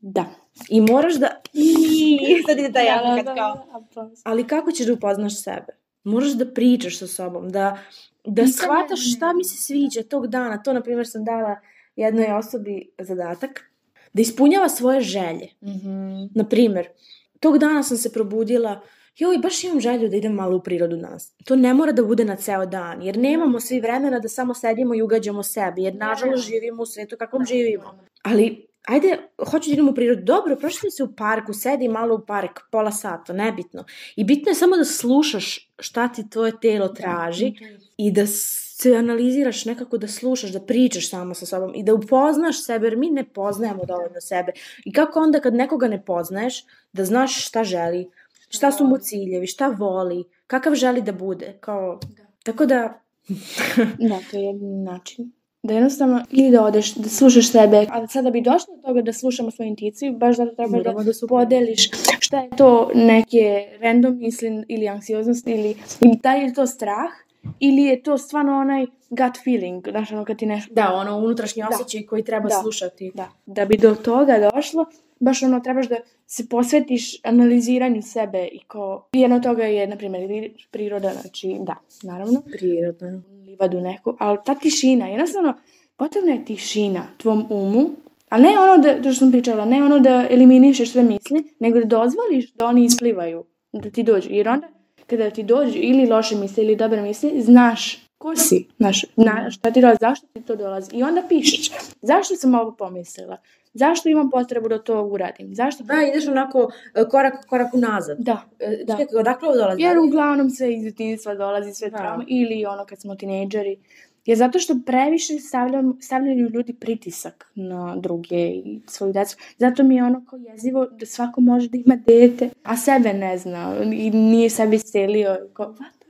Da. I moraš da... I sad ide taj Da, jahakat da, kao... da. Ali kako ćeš da upoznaš sebe? Moraš da pričaš sa sobom, da, da Nikad shvataš ne- šta mi se sviđa tog dana. To, na primjer, sam dala jednoj osobi zadatak da ispunjava svoje želje. Mhm. Na primjer, tog dana sam se probudila joj, baš imam želju da idem malo u prirodu danas. To ne mora da bude na ceo dan, jer nemamo svi vremena da samo sedimo i ugađamo sebi, jer nažalost živimo u svetu kakvom živimo. Ali, ajde, hoću da idem u prirodu. Dobro, prošli se u parku, sedi malo u park, pola sata, nebitno. I bitno je samo da slušaš šta ti tvoje telo traži i da se analiziraš nekako da slušaš, da pričaš samo sa sobom i da upoznaš sebe, jer mi ne poznajemo dovoljno sebe. I kako onda kad nekoga ne poznaješ, da znaš šta želi, šta su mu ciljevi, šta voli, kakav želi da bude. Kao, tako da, Da, to je jedan način. Da jednostavno, ili da odeš, da slušaš sebe, a sada bi došlo do toga da slušamo svoju intuiciju, baš zato treba da, Moramo da se podeliš šta je to neke random misli ili anksioznost ili, ili da li je to strah ili je to stvarno onaj gut feeling, znaš ono kad ti nešto... da, ono unutrašnji Da. osjećaj koji treba Da. slušati. Da, da bi do toga došlo, baš ono trebaš da se posvetiš analiziranju sebe i ko... Jedno toga je, na primjer, priroda, znači da, naravno, Prirodno. livadu neku, ali ta tišina, jednostavno, potrebna je tišina tvom umu, a ne ono da, to što sam pričala, ne ono da eliminišeš sve misli, nego da dozvoliš da oni isplivaju, da ti dođu. Jer onda, kada ti dođu ili loše misli ili dobre misli, znaš ko si, znaš, na, šta ti dolazi, zašto ti to dolazi. I onda pišeš, zašto sam ovo pomislila, zašto imam potrebu da to uradim, zašto... Da, ideš onako e, korak, korak unazad. Da, E, da. Čekaj, odakle ovo dolazi? Jer uglavnom sve iz djetinjstva dolazi, sve Da. trauma. Ili ono kad smo tinejdžeri. Je zato što previše stavljam, stavljaju ljudi pritisak na druge i svoju decu. Zato mi je ono kao jezivo da svako može da ima dete, a sebe ne zna i nije sebi iscelio. Kao, what?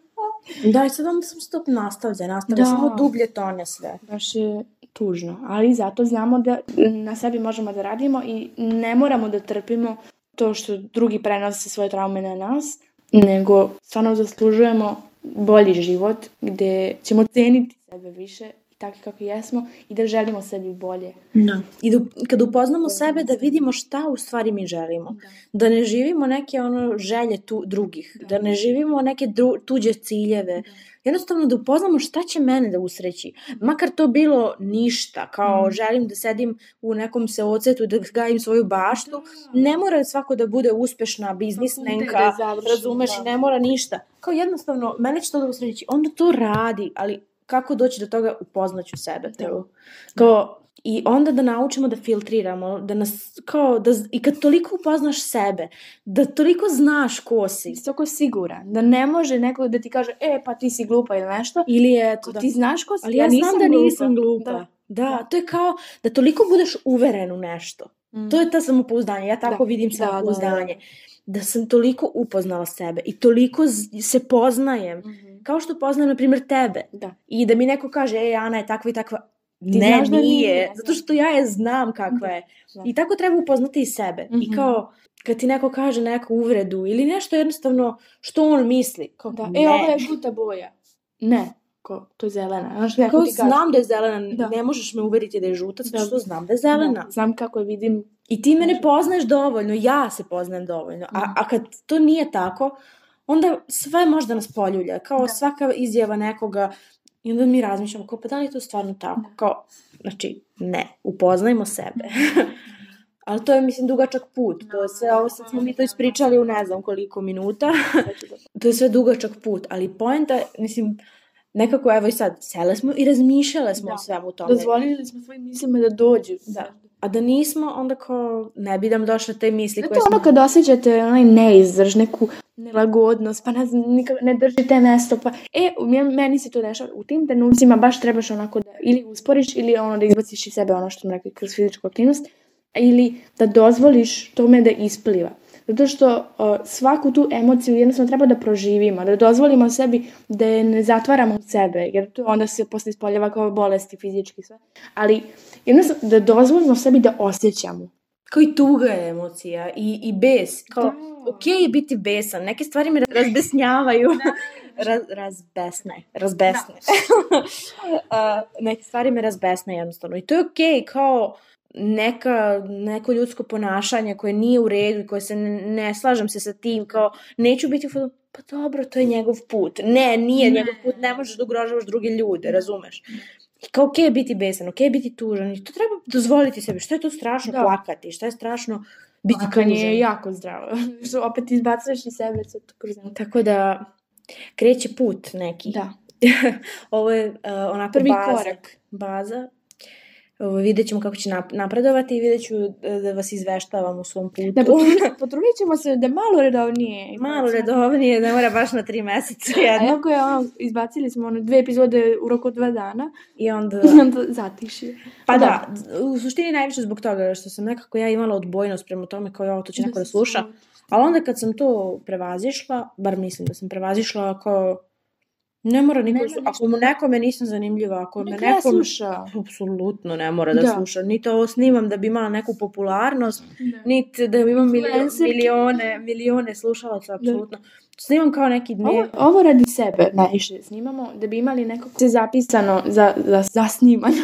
Da, i sad onda sam stop nastavlja, nastavlja, Da. samo dublje tone sve. Baš je tužno. Ali zato znamo da na sebi možemo da radimo i ne moramo da trpimo to što drugi prenose svoje traume na nas, nego stvarno zaslužujemo bolji život gde ćemo ceniti sebe više i takvi kako jesmo i da želimo sebi bolje. Da. I da, kad upoznamo sebe da vidimo šta u stvari mi želimo. Da ne živimo neke ono želje tu, drugih. Da, ne živimo neke dru, tuđe ciljeve. Jednostavno da upoznamo šta će mene da usreći. Makar to bilo ništa, kao želim da sedim u nekom seocetu da gajim svoju baštu. Ne mora svako da bude uspešna biznismenka, Da završi, razumeš, da. ne mora ništa. Kao jednostavno, mene će to da usreći. Onda to radi, ali kako doći do toga upoznaću sebe prvo. Kao, I onda da naučimo da filtriramo, da nas, kao, da, i kad toliko upoznaš sebe, da toliko znaš ko si. Istoko siguran. Da ne može neko da ti kaže, e, pa ti si glupa ili nešto. Ili je, eto, Ako ti znaš ko si, ali ja, znam da nisam glupa. Da. Da. to je kao da toliko budeš uveren u nešto. Mm. To je ta samopouzdanje, ja tako Da. vidim Da, da, da. samopouzdanje. Da, sam toliko upoznala sebe i toliko se poznajem. Mhm. Kao što poznajem, na primjer, tebe. Da. I da mi neko kaže, ej, Ana je takva i takva. Ti ne, znaš da nije, nije. zato što ja je znam kakva je. Da. I tako treba upoznati i sebe. I Mhm. kao, kad ti neko kaže neku uvredu ili nešto jednostavno što on misli. Kao, Da. ne. E, ovo je žuta boja. Ne. Ko, to je zelena. Znaš, neko Kao ti znam da je zelena, Da. ne možeš me uveriti da je žuta, zato Da. što znam da je zelena. Da, znam kako je vidim. I ti me ne poznaješ dovoljno, ja se poznajem dovoljno. A, Mhm. a kad to nije tako, onda sve može da nas poljulja. Kao Da. svaka izjava nekoga, i onda mi razmišljamo, kao, pa da li je to stvarno tako? Kao, znači, ne, upoznajmo sebe. Ali to je, mislim, dugačak put. To je sve, ovo sad smo mi to ispričali u ne znam koliko minuta. to je sve dugačak put. Ali poenta, mislim, nekako, evo i sad, sele smo i razmišljale smo Da. o svemu tome. Dozvolili smo svojim mislima da dođu. Da. A da nismo, onda kao, ne bi nam došle te misli Znate koje smo... ono kad osjećate onaj neizdrž, neku nelagodnost, pa ne znam, ne držite mesto, pa e, meni- meni se to dešava, u tim trenucima baš trebaš onako da ili usporiš ili ono da izbaciš iz sebe ono što smo rekli kroz fizičku aktivnost, ili da dozvoliš tome da ispliva. Zato što o, svaku tu emociju jednostavno treba da proživimo, da dozvolimo sebi da je ne zatvaramo u sebe, jer to onda se posle ispoljava kao bolesti fizički sve. Ali jednostavno da dozvolimo sebi da osjećamo. Kao i tuga je emocija i, i bes. Kao, Da. ok je biti besan. Neke stvari me razbesnjavaju. Raz, razbesne. Razbesne. A, neke stvari me razbesne jednostavno. I to je ok kao neka, neko ljudsko ponašanje koje nije u redu i koje se ne, ne slažem se sa tim, kao neću biti u fazonu, pa dobro, to je njegov put. Ne, nije Ne. njegov put, ne možeš da ugrožavaš druge ljude, razumeš? I kao ok je biti besan, ok je biti tužan i to treba dozvoliti sebi. Što je to strašno Da. plakati? Šta je strašno biti Plakanje tužan? je jako zdravo. Što opet izbacuješ iz sebe to kroz. Tako da kreće put neki. Da. Ovo je uh, onako Prvi baza. korak. Baza. Ovo, vidjet ćemo kako će nap- napredovati i vidjet ću uh, da vas izveštavam u svom putu. Da, potrudit, ćemo se da malo redovnije. Malo redovnije, ne mora baš na tri meseca jedno. A jako je ono, izbacili smo ono dve epizode u roku dva dana I onda... i onda zatiši. Pa da, u suštini najviše zbog toga što sam nekako ja imala odbojnost prema tome kao ja, to će neko da sluša. Ali onda kad sam to prevazišla, bar mislim da sam prevazišla, kao ne mora niko, Nema da slu- ništa. ako mu nekome nisam zanimljiva, ako me Nek ne nekom... sluša. Apsolutno ne mora da, Da. sluša. Niti ovo snimam da bi imala neku popularnost, Da. niti da imam milio, Influencerke. milione, milione slušalaca, apsolutno. Snimam kao neki dnevnik. Ovo, ovo radi sebe najviše snimamo, da bi imali nekog se zapisano za, za, za snimanje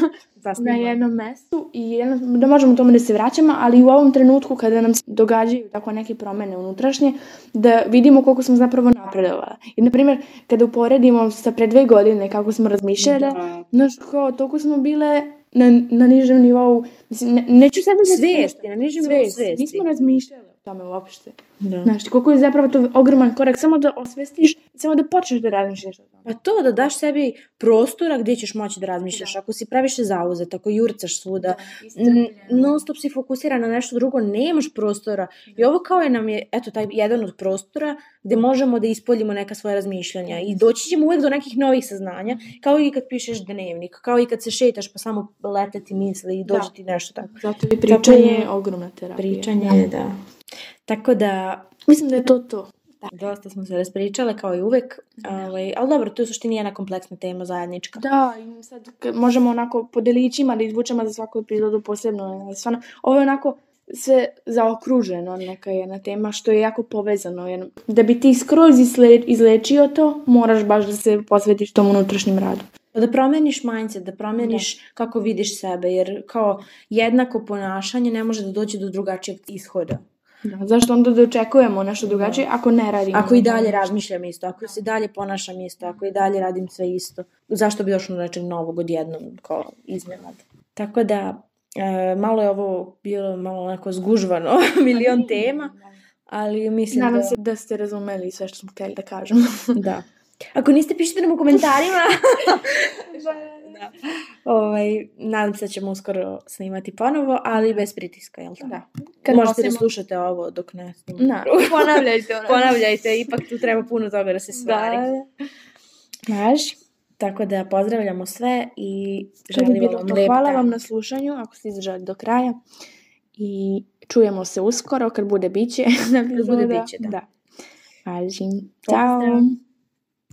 na jednom mestu i jedno, da možemo tome da se vraćamo, ali u ovom trenutku kada nam se događaju tako neke promene unutrašnje, da vidimo koliko smo zapravo napredovali. I, na primjer, kada uporedimo sa pre dve godine kako smo razmišljali, Da. znaš, kao, toliko smo bile na, na nižem nivou, mislim, ne, neću sad da Svesti, na nižem nivou svesti. Nismo razmišljali o tome uopšte. Da. Znaš, koliko je zapravo to ogroman korak, samo da osvestiš, samo da počneš da razmišljaš o tome. Pa to da daš sebi prostora gdje ćeš moći da razmišljaš. Ako si previše zauzet, ako jurcaš svuda, n- non stop si fokusiran na nešto drugo, nemaš prostora. I ovo kao je nam je, eto, taj jedan od prostora gdje možemo da ispoljimo neka svoja razmišljanja i doći ćemo uvijek do nekih novih saznanja, kao i kad pišeš dnevnik, kao i kad se šetaš pa samo lete ti misli i dođe Da. ti nešto tako. Zato je pričanje Tako- ogromna terapija. Pričanje, da. Tako da, Mislim da je to to. dosta smo se raspričale kao i uvijek, ovaj, ali dobro, to je u suštini jedna kompleksna tema zajednička. Da, i sad možemo onako po delićima da izvučemo za svaku epizodu posebno. ali Stvarno, ovo je onako sve zaokruženo neka jedna tema što je jako povezano. Jer da bi ti skroz izlečio to, moraš baš da se posvetiš tom unutrašnjem radu. Da promeniš mindset, da promeniš kako vidiš sebe, jer kao jednako ponašanje ne može da dođe do drugačijeg ishoda. Da, zašto onda da očekujemo nešto drugačije ako ne radimo? Ako i dalje razmišljam isto, ako se dalje ponašam isto, ako i dalje radim sve isto, zašto bi došlo do nečeg novog odjednom kao iznenad. Tako da, e, malo je ovo bilo malo onako zgužvano, milion tema, ali mislim Nadam da... se da ste razumeli sve što smo htjeli da kažemo. Da. Ako niste, pišite nam u komentarima. da. Ovaj, nadam se da ćemo uskoro snimati ponovo, ali bez pritiska, jel tako? Da. Kad Možete da nosimo- slušate ovo dok ne snimamo. Da, ponavljajte ono. Ponavljajte, ipak tu treba puno toga da se stvari. Da. Znaš, Tako da pozdravljamo sve i želimo vam lep Hvala dan. vam na slušanju, ako ste izdržali do kraja. I čujemo se uskoro, kad bude biće. Kad bude biće, da. da. Važim. Pozdrav. Ćao.